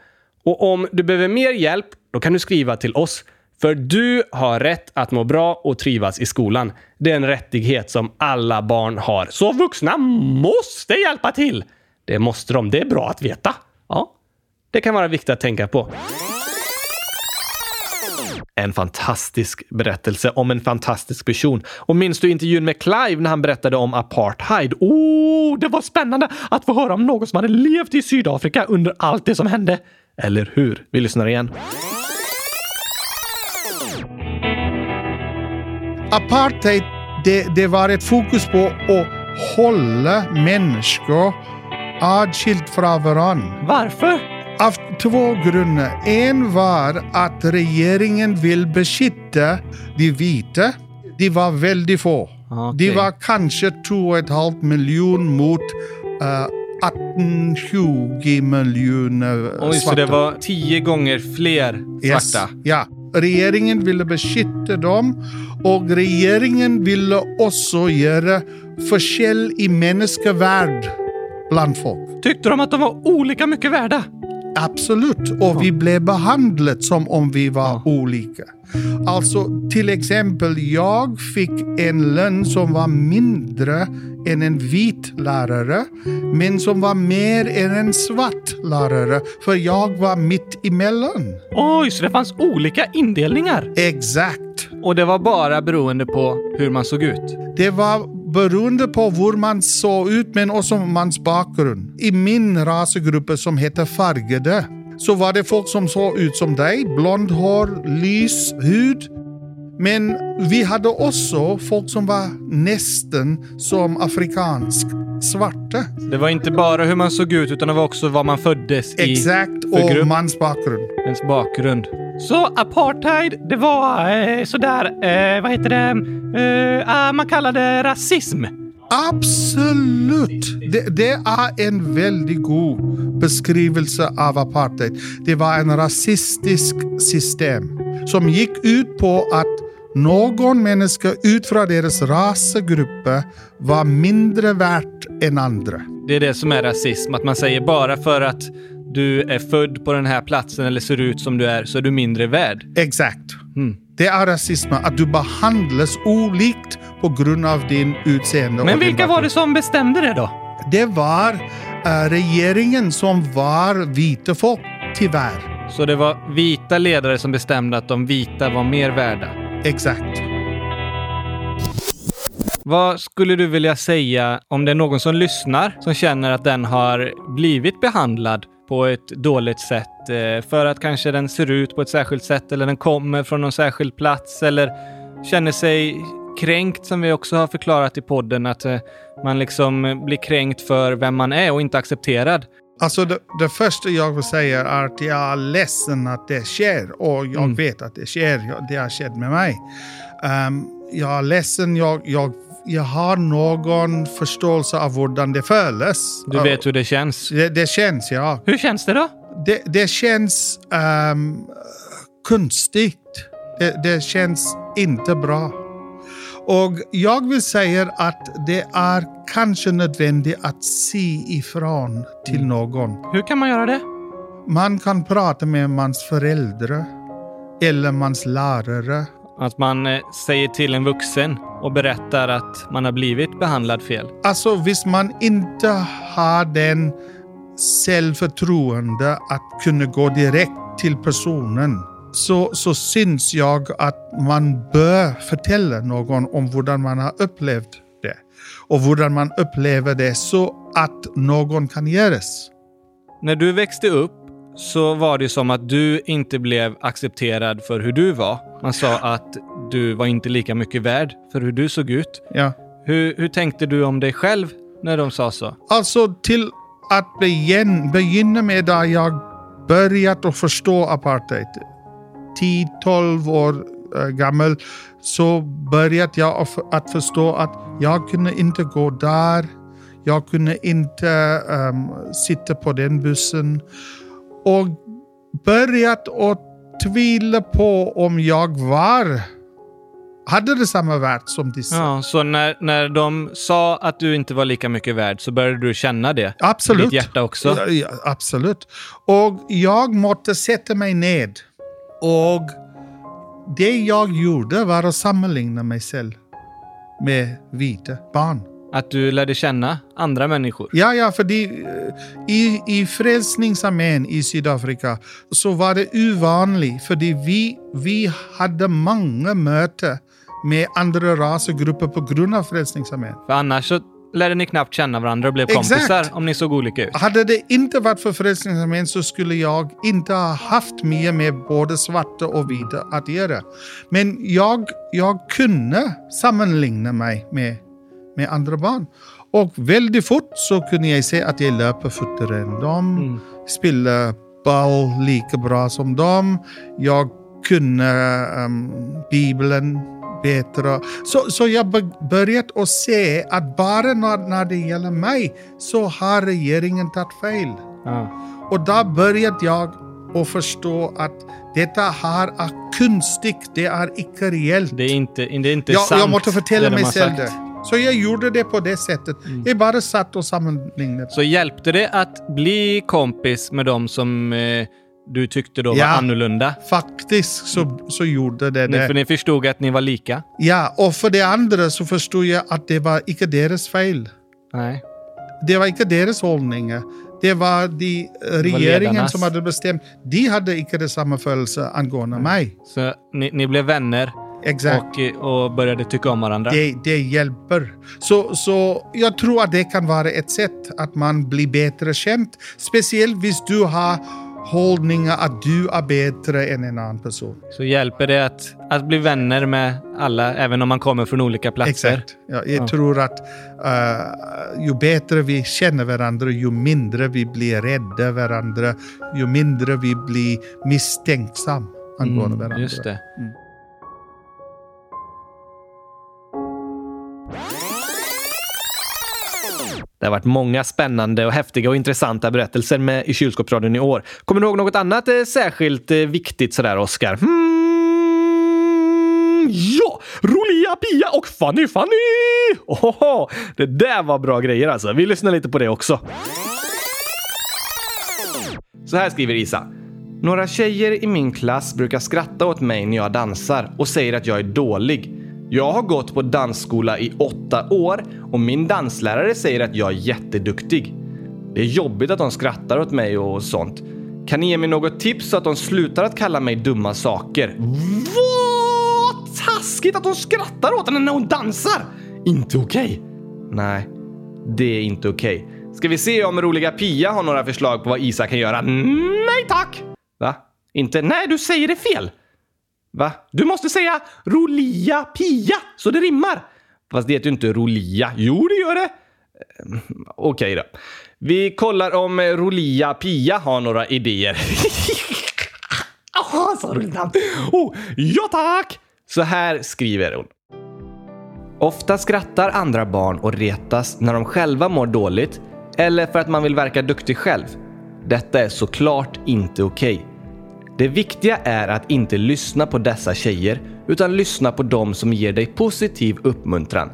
C: Och om du behöver mer hjälp, då kan du skriva till oss. För du har rätt att må bra och trivas i skolan. Det är en rättighet som alla barn har. Så vuxna måste hjälpa till! Det måste de. Det är bra att veta. Ja, det kan vara viktigt att tänka på. En fantastisk berättelse om en fantastisk person. Och minns du intervjun med Clive när han berättade om apartheid?
B: Oh, det var spännande att få höra om någon som hade levt i Sydafrika under allt det som hände.
C: Eller hur? Vi lyssnar igen.
L: Apartheid, det, det var ett fokus på att hålla människor adskilt från varandra.
B: Varför?
L: Av två grunder. En var att regeringen vill beskytta de vita. De var väldigt få.
C: Okej.
L: De var kanske två och ett halvt miljon mot uh, 18-20 miljoner
C: Oj, så
L: svarta.
C: det var tio gånger fler
L: Yes.
C: svarta?
L: Ja. Regeringen ville beskytta dem och regeringen ville också göra skillnad i människovärd bland folk.
B: Tyckte de att de var olika mycket värda?
L: Absolut, och vi blev behandlade som om vi var olika. Alltså till exempel, jag fick en lön som var mindre än en vit lärare, men som var mer än en svart lärare, för jag var mitt emellan.
M: Oj, så det fanns olika indelningar?
L: Exakt.
M: Och det var bara beroende på hur man såg ut?
L: Det var beroende på hur man såg ut, men också mans bakgrund. I min rasgrupp som heter färgade, så var det folk som såg ut som dig, blond hår, lys hud. Men vi hade också folk som var nästan som afrikansk svarta.
M: Det var inte bara hur man såg ut, utan det var också vad man föddes i.
L: Exakt,
M: för
L: och
M: grupp.
L: mans bakgrund.
M: Ens bakgrund. Så apartheid, det var eh, sådär, eh, vad heter det, eh, ah, man kallar det rasism.
L: Absolut! Det, det är en väldigt god beskrivelse av apartheid. Det var en rasistisk system som gick ut på att någon människa ut från deras rasgrupper var mindre värt än andra.
M: Det är det som är rasism, att man säger bara för att du är född på den här platsen eller ser ut som du är så är du mindre värd.
L: Exakt.
M: Mm.
L: Det är rasism, att du behandlas olikt på grund av din utseende.
M: Men vilka var det som bestämde det då?
L: Det var eh, regeringen som var vita folk, tyvärr.
M: Så det var vita ledare som bestämde att de vita var mer värda?
L: Exakt.
M: Vad skulle du vilja säga om det är någon som lyssnar som känner att den har blivit behandlad på ett dåligt sätt eh, för att kanske den ser ut på ett särskilt sätt eller den kommer från någon särskild plats eller känner sig kränkt som vi också har förklarat i podden att eh, man liksom blir kränkt för vem man är och inte accepterad.
L: Alltså det, det första jag vill säga är att jag är ledsen att det sker och jag
M: Mm.
L: vet att det sker. Det har skett med mig. Ehm, jag är ledsen, jag, jag, jag har någon förståelse av hur det känns.
M: Du vet hur det känns.
L: Det, det känns, ja.
M: Hur känns det då?
L: Det, det känns um, konstigt. Det, det känns inte bra. Och jag vill säga att det är kanske nödvändigt att se ifrån till någon.
M: Hur kan man göra det?
L: Man kan prata med mans föräldrar eller mans lärare.
M: Att man eh, säger till en vuxen och berättar att man har blivit behandlad fel.
L: Alltså, hvis man inte har den självförtroende att kunna gå direkt till personen så, så syns jag att man bör förtälla någon om hur man har upplevt det och hur man upplever det så att någon kan göras.
M: När du växte upp så var det som att du inte blev accepterad för hur du var. Man sa att du var inte lika mycket värd för hur du såg ut.
L: Ja.
M: Hur, hur tänkte du om dig själv när de sa så?
L: Alltså till att begin, begynna med där jag börjat att förstå apartheid. 10-12 år eh, gammal så började jag att, förstå att jag kunde inte gå där. Jag kunde inte ehm, sitta på den bussen. Och börjat att tvivla på om jag var hade det samma värde som dessa.
M: Ja, så när, när de sa att du inte var lika mycket värd så började du känna det?
L: Absolut.
M: I ditt hjärta också?
L: Ja, absolut. Och jag måste sätta mig ned. Och det jag gjorde var att sammanligna mig själv med vita barn.
M: Att du lärde känna andra människor?
L: Ja, ja, för det, eh, i, i Frälsningsarmén i Sydafrika så var det ovanligt, för vi, vi hade många möten med andra rasgrupper på grund av Frälsningsarmén.
M: För annars så lärde ni knappt känna varandra och blev
L: Exakt.
M: kompisar om ni såg olika ut.
L: Hade det inte varit för Frälsningsarmén så skulle jag inte ha haft mer med både svarta och vita att göra. Men jag, jag kunde sammanligna mig med, med andra barn. Och väldigt fort så kunde jag se att jag löper fortare än dem, spelar boll lika bra som dem. Jag kunde um, Bibeln bättre. Så, så jag börjat att se att bara när, när det gäller mig så har regeringen tagit fel.
M: Ja.
L: Och då började jag att förstå att detta här är konstigt, det är icke reellt.
M: Det är inte, det är inte
L: jag,
M: sant.
L: jag måste förtälla
M: de
L: mig själv det. Så jag gjorde det på det sättet. Jag bara satt och sammanlignade.
B: Så hjälpte det att bli kompis med dem som eh, du tyckte då var
L: Ja.
B: annorlunda?
L: Faktiskt så, så gjorde det
B: Ni,
L: det.
B: för ni förstod att ni var lika?
L: Ja, och för det andra så förstod jag att det var inte deras fel.
B: Nej.
L: Det var inte deras hållning. Det var de eh, regeringen
B: ledarnas.
L: som hade bestämt. De hade inte det samma födelse angående mig.
B: Så ni, ni blev vänner
L: Exakt.
B: och, och började tycka om varandra?
L: Det, det hjälper. Så, så jag tror att det kan vara ett sätt att man blir bättre känd. Speciellt om du har hållningar att du är bättre än en annan person.
B: Så hjälper det att, att bli vänner med alla, även om man kommer från olika platser?
L: Exakt. Ja, jag
B: Ja.
L: tror att eh, ju bättre vi känner varandra, ju mindre vi blir rädda varandra, ju mindre vi blir misstänksam angående
B: Mm,
L: varandra.
B: just det.
L: Mm.
B: Det har varit många spännande och häftiga och intressanta berättelser med i kylskåpsradion i år. Kommer du ihåg något annat eh, särskilt eh, viktigt sådär, Oskar?
C: Hmm, ja! Rolia Pia och Fanny Fanny!
B: Ohoho, det där var bra grejer alltså. Vi lyssnar lite på det också. Så här skriver Isa. Några tjejer i min klass brukar skratta åt mig när jag dansar och säger att jag är dålig. Jag har gått på dansskola i åtta år och min danslärare säger att jag är jätteduktig. Det är jobbigt att de skrattar åt mig och sånt. Kan ni ge mig något tips så att de slutar att kalla mig dumma saker?
C: Vad taskigt att hon skrattar åt henne när hon dansar! Inte okej.
B: Nej, det är inte okej. Ska vi se om roliga Pia har några förslag på vad Isa kan göra?
C: Nej tack!
B: Va? Inte?
C: Nej, du säger det fel.
B: Va?
C: Du måste säga Rolia Pia så det rimmar.
B: Fast det heter ju inte Rolia.
C: Jo, det gör det.
B: Ehm, Okej då. Vi kollar om eh, Rolia Pia har några idéer.
C: Ah, så roligt namn. Oh, ja tack!
B: Så här skriver hon. Ofta skrattar andra barn och retas när de själva mår dåligt eller för att man vill verka duktig själv. Detta är såklart inte okej. Det viktiga är att inte lyssna på dessa tjejer utan lyssna på dem som ger dig positiv uppmuntran.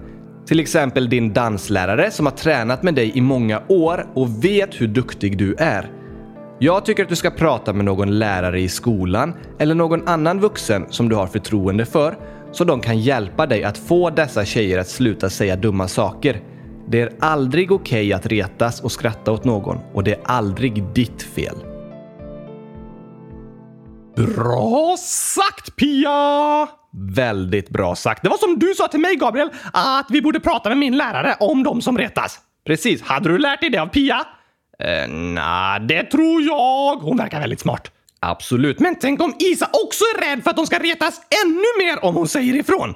B: Till exempel din danslärare som har tränat med dig i många år och vet hur duktig du är. Jag tycker att du ska prata med någon lärare i skolan eller någon annan vuxen som du har förtroende för så de kan hjälpa dig att få dessa tjejer att sluta säga dumma saker. Det är aldrig okej att retas och skratta åt någon och det är aldrig ditt fel.
C: Bra sagt Pia!
B: Väldigt bra sagt.
C: Det var som du sa till mig Gabriel, att vi borde prata med min lärare om de som retas.
B: Precis.
C: Hade du lärt dig det av Pia?
B: Eh, nah,
C: Det tror jag. Hon verkar väldigt smart.
B: absolut.
C: Men tänk om Isa också är rädd för att de ska retas ännu mer om hon säger ifrån.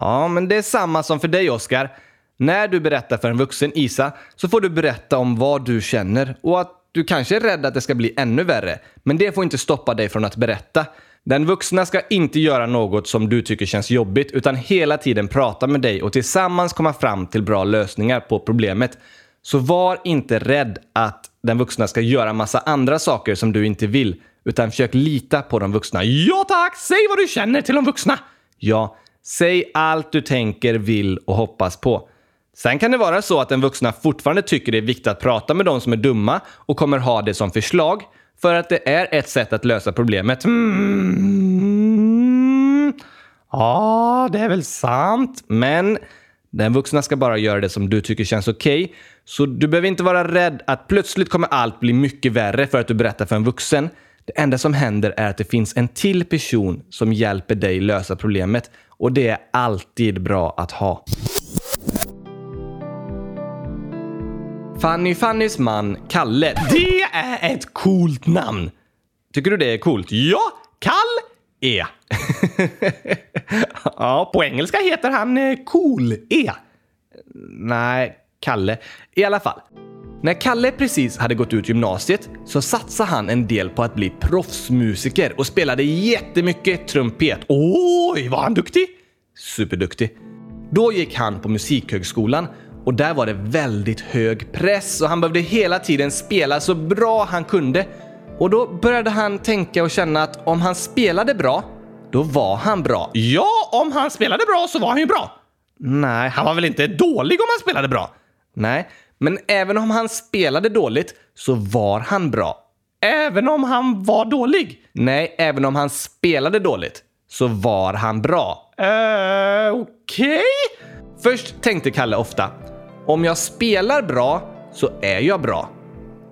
B: Ja, men det är samma som för dig, Oskar. När du berättar för en vuxen Isa så får du berätta om vad du känner och att du kanske är rädd att det ska bli ännu värre. Men det får inte stoppa dig från att berätta. Den vuxna ska inte göra något som du tycker känns jobbigt utan hela tiden prata med dig och tillsammans komma fram till bra lösningar på problemet. Så var inte rädd att den vuxna ska göra massa andra saker som du inte vill utan försök lita på de vuxna.
C: Ja tack, säg vad du känner till de vuxna.
B: Ja, säg allt du tänker, vill och hoppas på. Sen kan det vara så att den vuxna fortfarande tycker det är viktigt att prata med de som är dumma och kommer ha det som förslag för att det är ett sätt att lösa problemet.
C: Mm. Ja, det är väl sant.
B: Men den vuxna ska bara göra det som du tycker känns okej. Så du behöver inte vara rädd att plötsligt kommer allt bli mycket värre för att du berättar för en vuxen. Det enda som händer är att det finns en till person som hjälper dig lösa problemet och det är alltid bra att ha. Fanny Fannys man, Kalle.
C: Det är ett coolt namn.
B: Tycker du det är coolt?
C: Ja, Kall E. ja, på engelska heter han eh, Cool-E.
B: Nej, Kalle. I alla fall. När Kalle precis hade gått ut gymnasiet så satsade han en del på att bli proffsmusiker och spelade jättemycket trumpet.
C: Oj, var han duktig?
B: Superduktig. Då gick han på Musikhögskolan och där var det väldigt hög press och han behövde hela tiden spela så bra han kunde. Och då började han tänka och känna att om han spelade bra, då var han bra.
C: Ja, om han spelade bra så var han ju bra.
B: Nej, han var väl inte dålig om han spelade bra? Nej, men även om han spelade dåligt så var han bra. Även om han var dålig? Nej, även om han spelade dåligt så var han bra. Eh, okej? Först tänkte Kalle ofta, om jag spelar bra så är jag bra.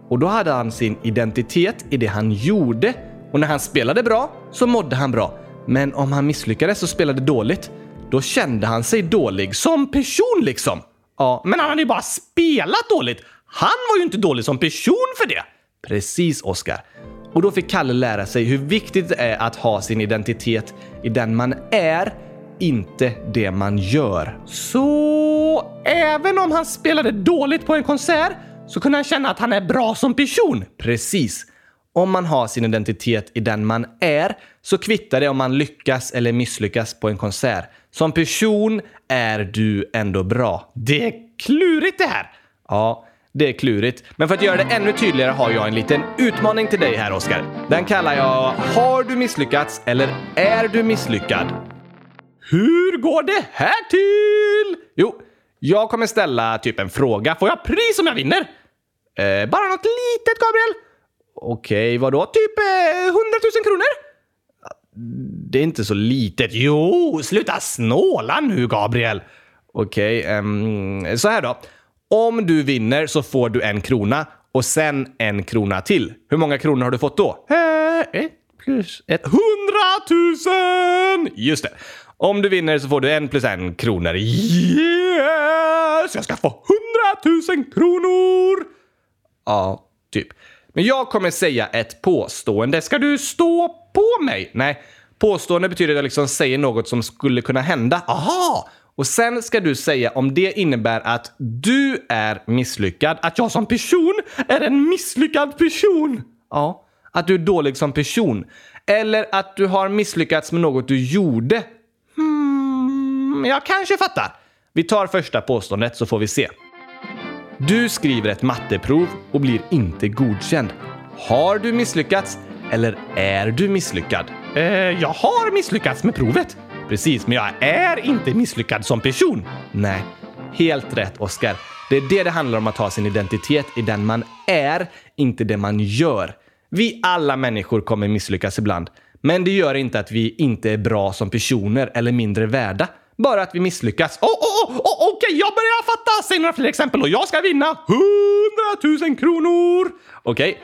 B: Och då hade han sin identitet i det han gjorde och när han spelade bra så mådde han bra. Men om han misslyckades och spelade dåligt, då kände han sig dålig som person liksom. Ja, men han hade ju bara spelat dåligt. Han var ju inte dålig som person för det. Precis, Oskar. Och då fick Kalle lära sig hur viktigt det är att ha sin identitet i den man är, inte det man gör. Så även om han spelade dåligt på en konsert så kunde han känna att han är bra som person? Precis. Om man har sin identitet i den man är så kvittar det om man lyckas eller misslyckas på en konsert. Som person är du ändå bra. Det är klurigt det här! Ja, det är klurigt. Men för att göra det ännu tydligare har jag en liten utmaning till dig här, Oskar. Den kallar jag “Har du misslyckats eller är du misslyckad?” Hur går det här till? Jo, jag kommer ställa typ en fråga. Får jag pris om jag vinner? Eh, bara något litet, Gabriel. Okej, vadå? Typ eh, 100 000 kronor? Det är inte så litet. Jo, sluta snåla nu, Gabriel. Okej, ehm, så här då. Om du vinner så får du en krona och sen en krona till. Hur många kronor har du fått då? Eh, ett plus ett. Hundratusen! Just det. Om du vinner så får du en plus en kronor. Yes! Jag ska få hundratusen kronor! Ja, typ. Men jag kommer säga ett påstående. Ska du stå på mig? Nej, påstående betyder att jag liksom säger något som skulle kunna hända. Aha! Och sen ska du säga om det innebär att du är misslyckad, att jag som person är en misslyckad person. Ja, att du är dålig som person. Eller att du har misslyckats med något du gjorde. Mm, jag kanske fattar. Vi tar första påståendet så får vi se. Du skriver ett matteprov och blir inte godkänd. Har du misslyckats eller är du misslyckad? Eh, jag har misslyckats med provet. Precis, men jag är inte misslyckad som person. Nej, helt rätt Oskar. Det är det det handlar om att ha sin identitet i den man är, inte det man gör. Vi alla människor kommer misslyckas ibland, men det gör inte att vi inte är bra som personer eller mindre värda. Bara att vi misslyckas. Oh, oh, oh, oh, Okej, okay, jag börjar fatta! Säg några fler exempel och jag ska vinna 100 000 kronor! Okej, okay.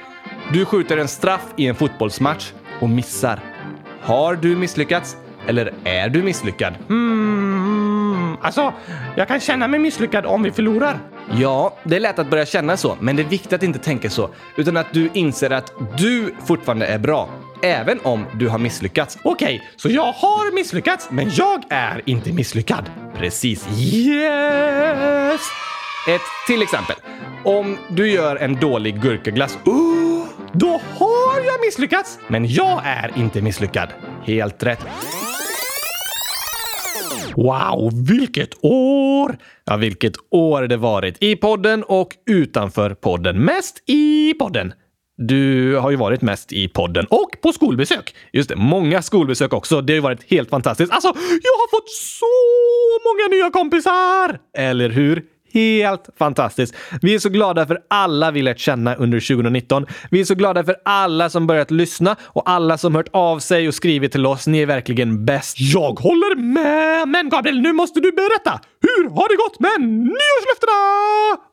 B: du skjuter en straff i en fotbollsmatch och missar. Har du misslyckats? Eller är du misslyckad? Hmm, alltså, jag kan känna mig misslyckad om vi förlorar. Ja, det är lätt att börja känna så, men det är viktigt att inte tänka så, utan att du inser att du fortfarande är bra. Även om du har misslyckats. Okej, okay, så jag har misslyckats, men jag är inte misslyckad. Precis. Yes! Ett till exempel. Om du gör en dålig gurkaglass. Oh, då har jag misslyckats, men jag är inte misslyckad. Helt rätt. Wow, vilket år! Ja, vilket år det varit i podden och utanför podden. Mest i podden. Du har ju varit mest i podden och på skolbesök. Just det, många skolbesök också. Det har ju varit helt fantastiskt. Alltså, jag har fått så många nya kompisar! Eller hur? Helt fantastiskt. Vi är så glada för alla vi lärt känna under 2019. Vi är så glada för alla som börjat lyssna och alla som hört av sig och skrivit till oss. Ni är verkligen bäst. Jag håller med! Men Gabriel, nu måste du berätta! Hur har det gått med nyårslöftena?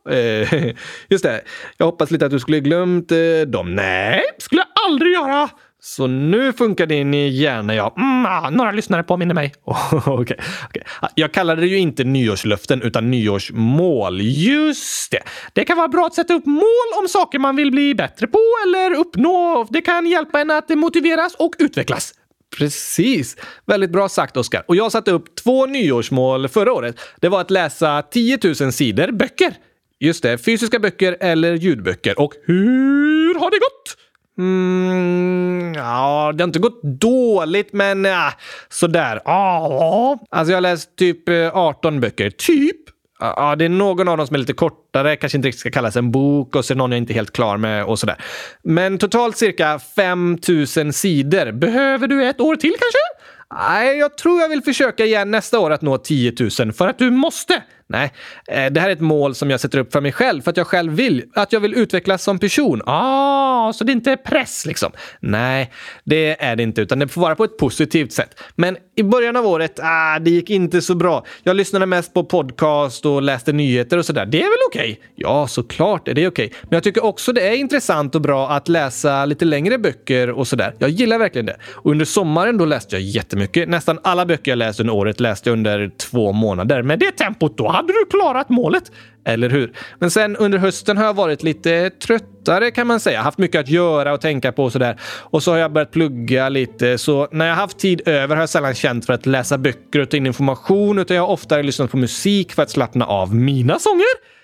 B: Eh, just det. Jag hoppas lite att du skulle glömt eh, dem. Nej, skulle jag aldrig göra. Så nu funkar din hjärna, ja. Mm, ah, några lyssnare påminner mig. Okay, okay. Ah, jag kallade det ju inte nyårslöften utan nyårsmål. Just det. Det kan vara bra att sätta upp mål om saker man vill bli bättre på eller uppnå. Det kan hjälpa en att motiveras och utvecklas. Precis. Väldigt bra sagt, Oskar. Och jag satte upp två nyårsmål förra året. Det var att läsa 10 000 sidor böcker. Just det, fysiska böcker eller ljudböcker. Och hur har det gått? Mm, ja, det har inte gått dåligt, men ja, sådär. Ja, alltså jag har läst typ eh, 18 böcker. Typ. Ja, det är någon av dem som är lite kortare, kanske inte riktigt ska kallas en bok och så är någon jag inte är helt klar med och sådär. Men totalt cirka 5000 sidor. Behöver du ett år till kanske? Nej, jag tror jag vill försöka igen nästa år att nå 10 000 för att du måste. Nej, eh, det här är ett mål som jag sätter upp för mig själv för att jag själv vill. Att jag vill utvecklas som person. Ah, så det inte är press liksom? Nej, det är det inte, utan det får vara på ett positivt sätt. Men i början av året, ah, det gick inte så bra. Jag lyssnade mest på podcast och läste nyheter och sådär. Det är väl okej? Okay? Ja, såklart är det okej. Okay. Men jag tycker också det är intressant och bra att läsa lite längre böcker och sådär. Jag gillar verkligen det. Och under sommaren då läste jag jättemycket. Nästan alla böcker jag läste under året läste jag under två månader. Med det tempot då hade du klarat målet. Eller hur? Men sen under hösten har jag varit lite tröttare kan man säga. Haft mycket att göra och tänka på och sådär. Och så har jag börjat plugga lite. Så när jag haft tid över har jag sällan känt för att läsa böcker och ta in information, utan jag har oftare lyssnat på musik för att slappna av mina sånger.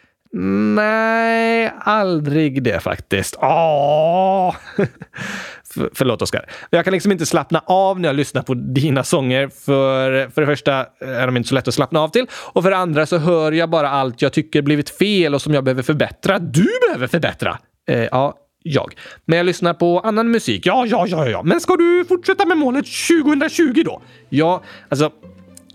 B: Nej, aldrig det faktiskt. Åh! För, förlåt Oskar. Jag kan liksom inte slappna av när jag lyssnar på dina sånger. För, för det första är de inte så lätta att slappna av till. Och för det andra så hör jag bara allt jag tycker blivit fel och som jag behöver förbättra. Du behöver förbättra! Eh, ja, jag. Men jag lyssnar på annan musik. Ja, ja, ja, ja. Men ska du fortsätta med målet 2020 då? Ja, alltså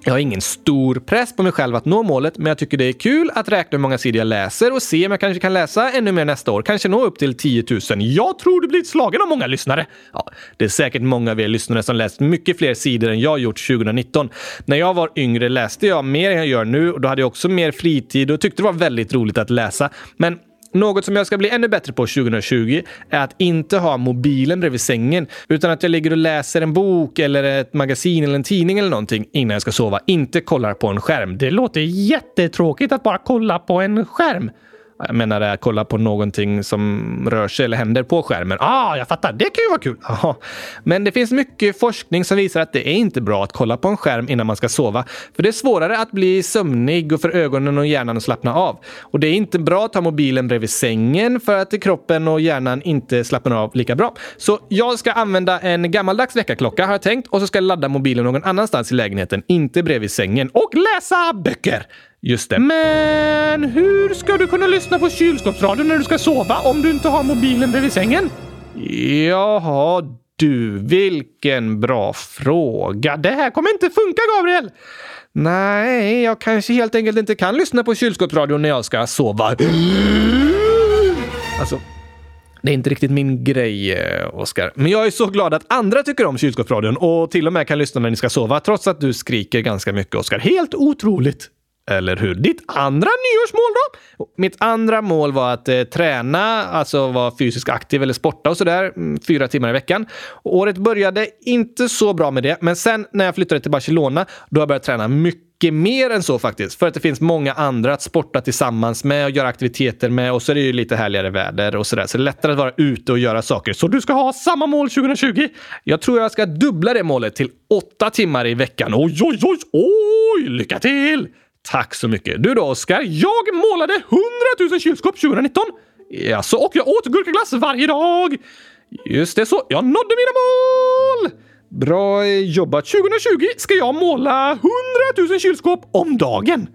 B: jag har ingen stor press på mig själv att nå målet, men jag tycker det är kul att räkna hur många sidor jag läser och se om jag kanske kan läsa ännu mer nästa år. Kanske nå upp till 10 000. Jag tror du blir slagen av många lyssnare. Ja, det är säkert många av er lyssnare som läst mycket fler sidor än jag gjort 2019. När jag var yngre läste jag mer än jag gör nu och då hade jag också mer fritid och tyckte det var väldigt roligt att läsa. Men något som jag ska bli ännu bättre på 2020 är att inte ha mobilen bredvid sängen, utan att jag ligger och läser en bok eller ett magasin eller en tidning eller någonting innan jag ska sova. Inte kollar på en skärm. Det låter jättetråkigt att bara kolla på en skärm. Jag menar att kolla på någonting som rör sig eller händer på skärmen. Ah, jag fattar. Det kan ju vara kul. Aha. Men det finns mycket forskning som visar att det är inte bra att kolla på en skärm innan man ska sova. För det är svårare att bli sömnig och för ögonen och hjärnan att slappna av. Och det är inte bra att ha mobilen bredvid sängen för att kroppen och hjärnan inte slappnar av lika bra. Så jag ska använda en gammaldags väckarklocka har jag tänkt och så ska jag ladda mobilen någon annanstans i lägenheten, inte bredvid sängen och läsa böcker. Just det. Men hur ska du kunna lyssna på kylskåpsradion när du ska sova om du inte har mobilen bredvid sängen? Jaha, du. Vilken bra fråga. Det här kommer inte funka, Gabriel. Nej, jag kanske helt enkelt inte kan lyssna på kylskåpsradion när jag ska sova. Alltså, det är inte riktigt min grej, eh, Oskar. Men jag är så glad att andra tycker om kylskåpsradion och till och med kan lyssna när ni ska sova, trots att du skriker ganska mycket, Oskar. Helt otroligt! Eller hur? Ditt andra nyårsmål då? Mitt andra mål var att eh, träna, alltså vara fysiskt aktiv eller sporta och sådär, mm, fyra timmar i veckan. Och året började inte så bra med det, men sen när jag flyttade till Barcelona, då har jag börjat träna mycket mer än så faktiskt. För att det finns många andra att sporta tillsammans med och göra aktiviteter med och så är det ju lite härligare väder och sådär. Så det är lättare att vara ute och göra saker. Så du ska ha samma mål 2020? Jag tror jag ska dubbla det målet till åtta timmar i veckan. Oj, oj, oj, oj! Lycka till! Tack så mycket. Du då, Oskar? Jag målade 100 000 kylskåp 2019. Jaså, och jag åt gurkaglass varje dag. Just det, så jag nådde mina mål! Bra jobbat. 2020 ska jag måla 100 000 kylskåp om dagen.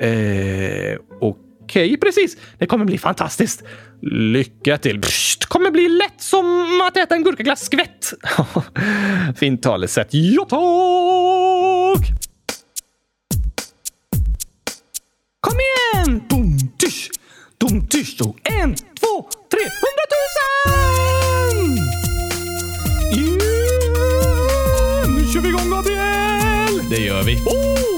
B: Eh, okej, okay, precis. Det kommer bli fantastiskt. Lycka till. Det kommer bli lätt som att äta en gurkaglasskvätt. Fint talesätt. Ja, tack! Kom igen! Dum, tysch, dum, tysch. Och en, två, tre, hundratusen! Yeah! Nu kör vi igång, Gabriel! Det gör vi. Oh!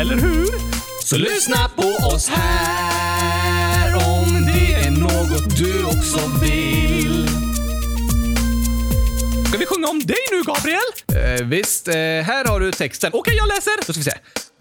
B: Eller hur?
N: Så lyssna på oss här om det är något du också vill.
B: Ska vi sjunga om dig nu, Gabriel?
N: Eh, visst, eh, här har du texten.
B: Okej, jag läser.
N: Då ska vi se.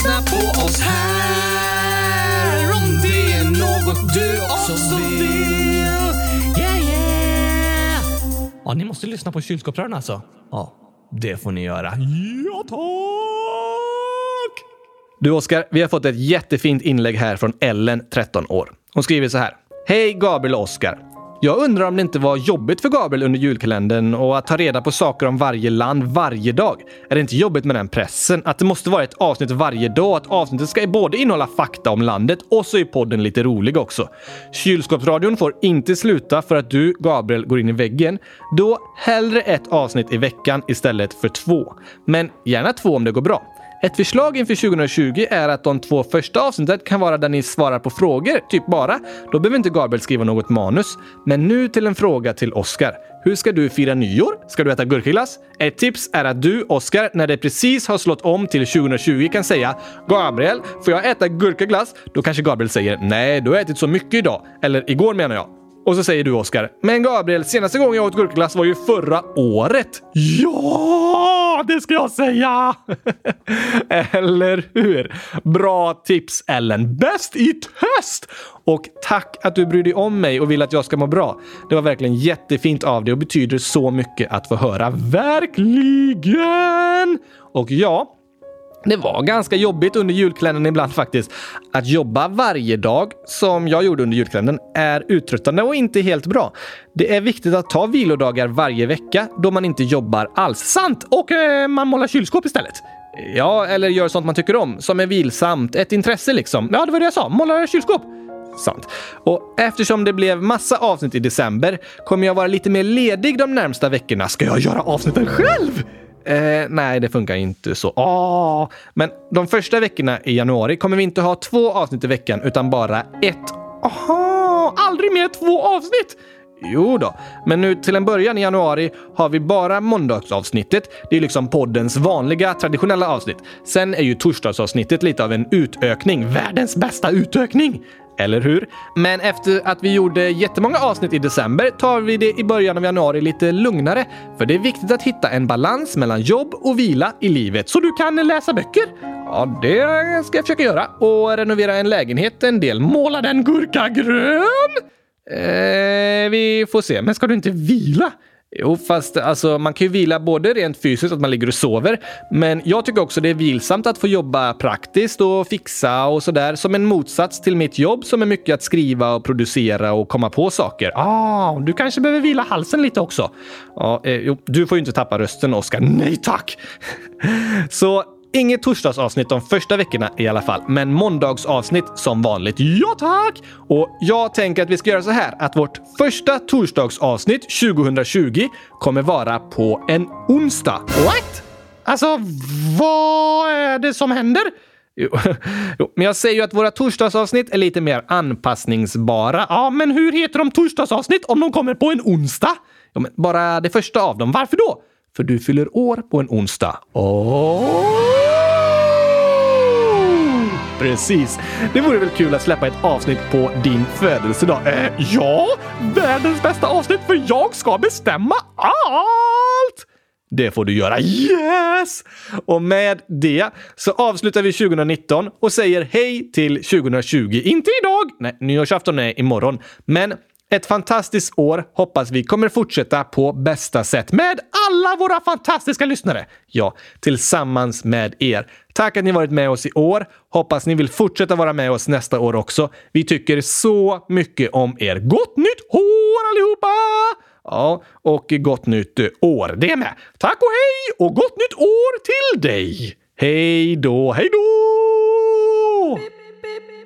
B: lyssna på oss här om det är något du också vill. Yeah, yeah! Ja, ni måste lyssna på kylskåpsrören alltså. Ja, det får ni göra. Ja, tack! Du Oskar, vi har fått ett jättefint inlägg här från Ellen, 13 år. Hon skriver så här. Hej Gabriel och Oskar. Jag undrar om det inte var jobbigt för Gabriel under julkalendern och att ta reda på saker om varje land varje dag. Är det inte jobbigt med den pressen? Att det måste vara ett avsnitt varje dag, att avsnittet ska både innehålla fakta om landet och så är podden lite rolig också. Kylskåpsradion får inte sluta för att du, Gabriel, går in i väggen. Då hellre ett avsnitt i veckan istället för två. Men gärna två om det går bra. Ett förslag inför 2020 är att de två första avsnitten kan vara där ni svarar på frågor, typ bara. Då behöver inte Gabriel skriva något manus. Men nu till en fråga till Oscar. Hur ska du fira nyår? Ska du äta gurkaglass? Ett tips är att du, Oscar, när det precis har slått om till 2020 kan säga “Gabriel, får jag äta gurkaglass?” Då kanske Gabriel säger “Nej, du har ätit så mycket idag.” Eller “Igår menar jag.” Och så säger du Oscar, men Gabriel, senaste gången jag åt gurkaglass var ju förra året. Ja, det ska jag säga! Eller hur? Bra tips Ellen. Bäst i test! Och tack att du bryr dig om mig och vill att jag ska må bra. Det var verkligen jättefint av dig och betyder så mycket att få höra. Verkligen! Och ja, det var ganska jobbigt under julkalendern ibland faktiskt. Att jobba varje dag, som jag gjorde under julkalendern, är uttröttande och inte helt bra. Det är viktigt att ta vilodagar varje vecka då man inte jobbar alls. Sant! Och eh, man målar kylskåp istället. Ja, eller gör sånt man tycker om, som är vilsamt. Ett intresse liksom. Ja, det var det jag sa. Måla kylskåp. Sant. Och eftersom det blev massa avsnitt i december kommer jag vara lite mer ledig de närmsta veckorna. Ska jag göra avsnitten själv? Eh, nej, det funkar inte så. Oh. Men de första veckorna i januari kommer vi inte ha två avsnitt i veckan utan bara ett. Aha, aldrig mer två avsnitt! Jo då, men nu till en början i januari har vi bara måndagsavsnittet. Det är liksom poddens vanliga traditionella avsnitt. Sen är ju torsdagsavsnittet lite av en utökning. Världens bästa utökning! Eller hur? Men efter att vi gjorde jättemånga avsnitt i december tar vi det i början av januari lite lugnare. För det är viktigt att hitta en balans mellan jobb och vila i livet så du kan läsa böcker. Ja, det ska jag försöka göra. Och renovera en lägenhet en del. Måla den gurkagrön! Eh, vi får se. Men ska du inte vila? Jo, fast alltså, man kan ju vila både rent fysiskt, att man ligger och sover, men jag tycker också det är vilsamt att få jobba praktiskt och fixa och sådär, som en motsats till mitt jobb som är mycket att skriva och producera och komma på saker. Ah, du kanske behöver vila halsen lite också. Ja, eh, jo, du får ju inte tappa rösten, Oskar. Nej tack! Så Inget torsdagsavsnitt de första veckorna i alla fall, men måndagsavsnitt som vanligt. Ja tack! Och jag tänker att vi ska göra så här att vårt första torsdagsavsnitt 2020 kommer vara på en onsdag. What? Alltså, vad är det som händer? Jo, jo, men jag säger ju att våra torsdagsavsnitt är lite mer anpassningsbara. Ja, men hur heter de torsdagsavsnitt om de kommer på en onsdag? Ja, men bara det första av dem. Varför då? För du fyller år på en onsdag. Oh! precis. Det vore väl kul att släppa ett avsnitt på din födelsedag?
C: Eh, ja, världens bästa avsnitt för jag ska bestämma allt!
B: Det får du göra.
C: Yes!
B: Och med det så avslutar vi 2019 och säger hej till 2020. Inte idag! Nej, nyårsafton är imorgon. Men ett fantastiskt år hoppas vi kommer fortsätta på bästa sätt med alla våra fantastiska lyssnare. Ja, tillsammans med er. Tack att ni varit med oss i år. Hoppas ni vill fortsätta vara med oss nästa år också. Vi tycker så mycket om er. Gott nytt år allihopa! Ja, och gott nytt år det med. Tack och hej och gott nytt år till dig! Hej då, hej då!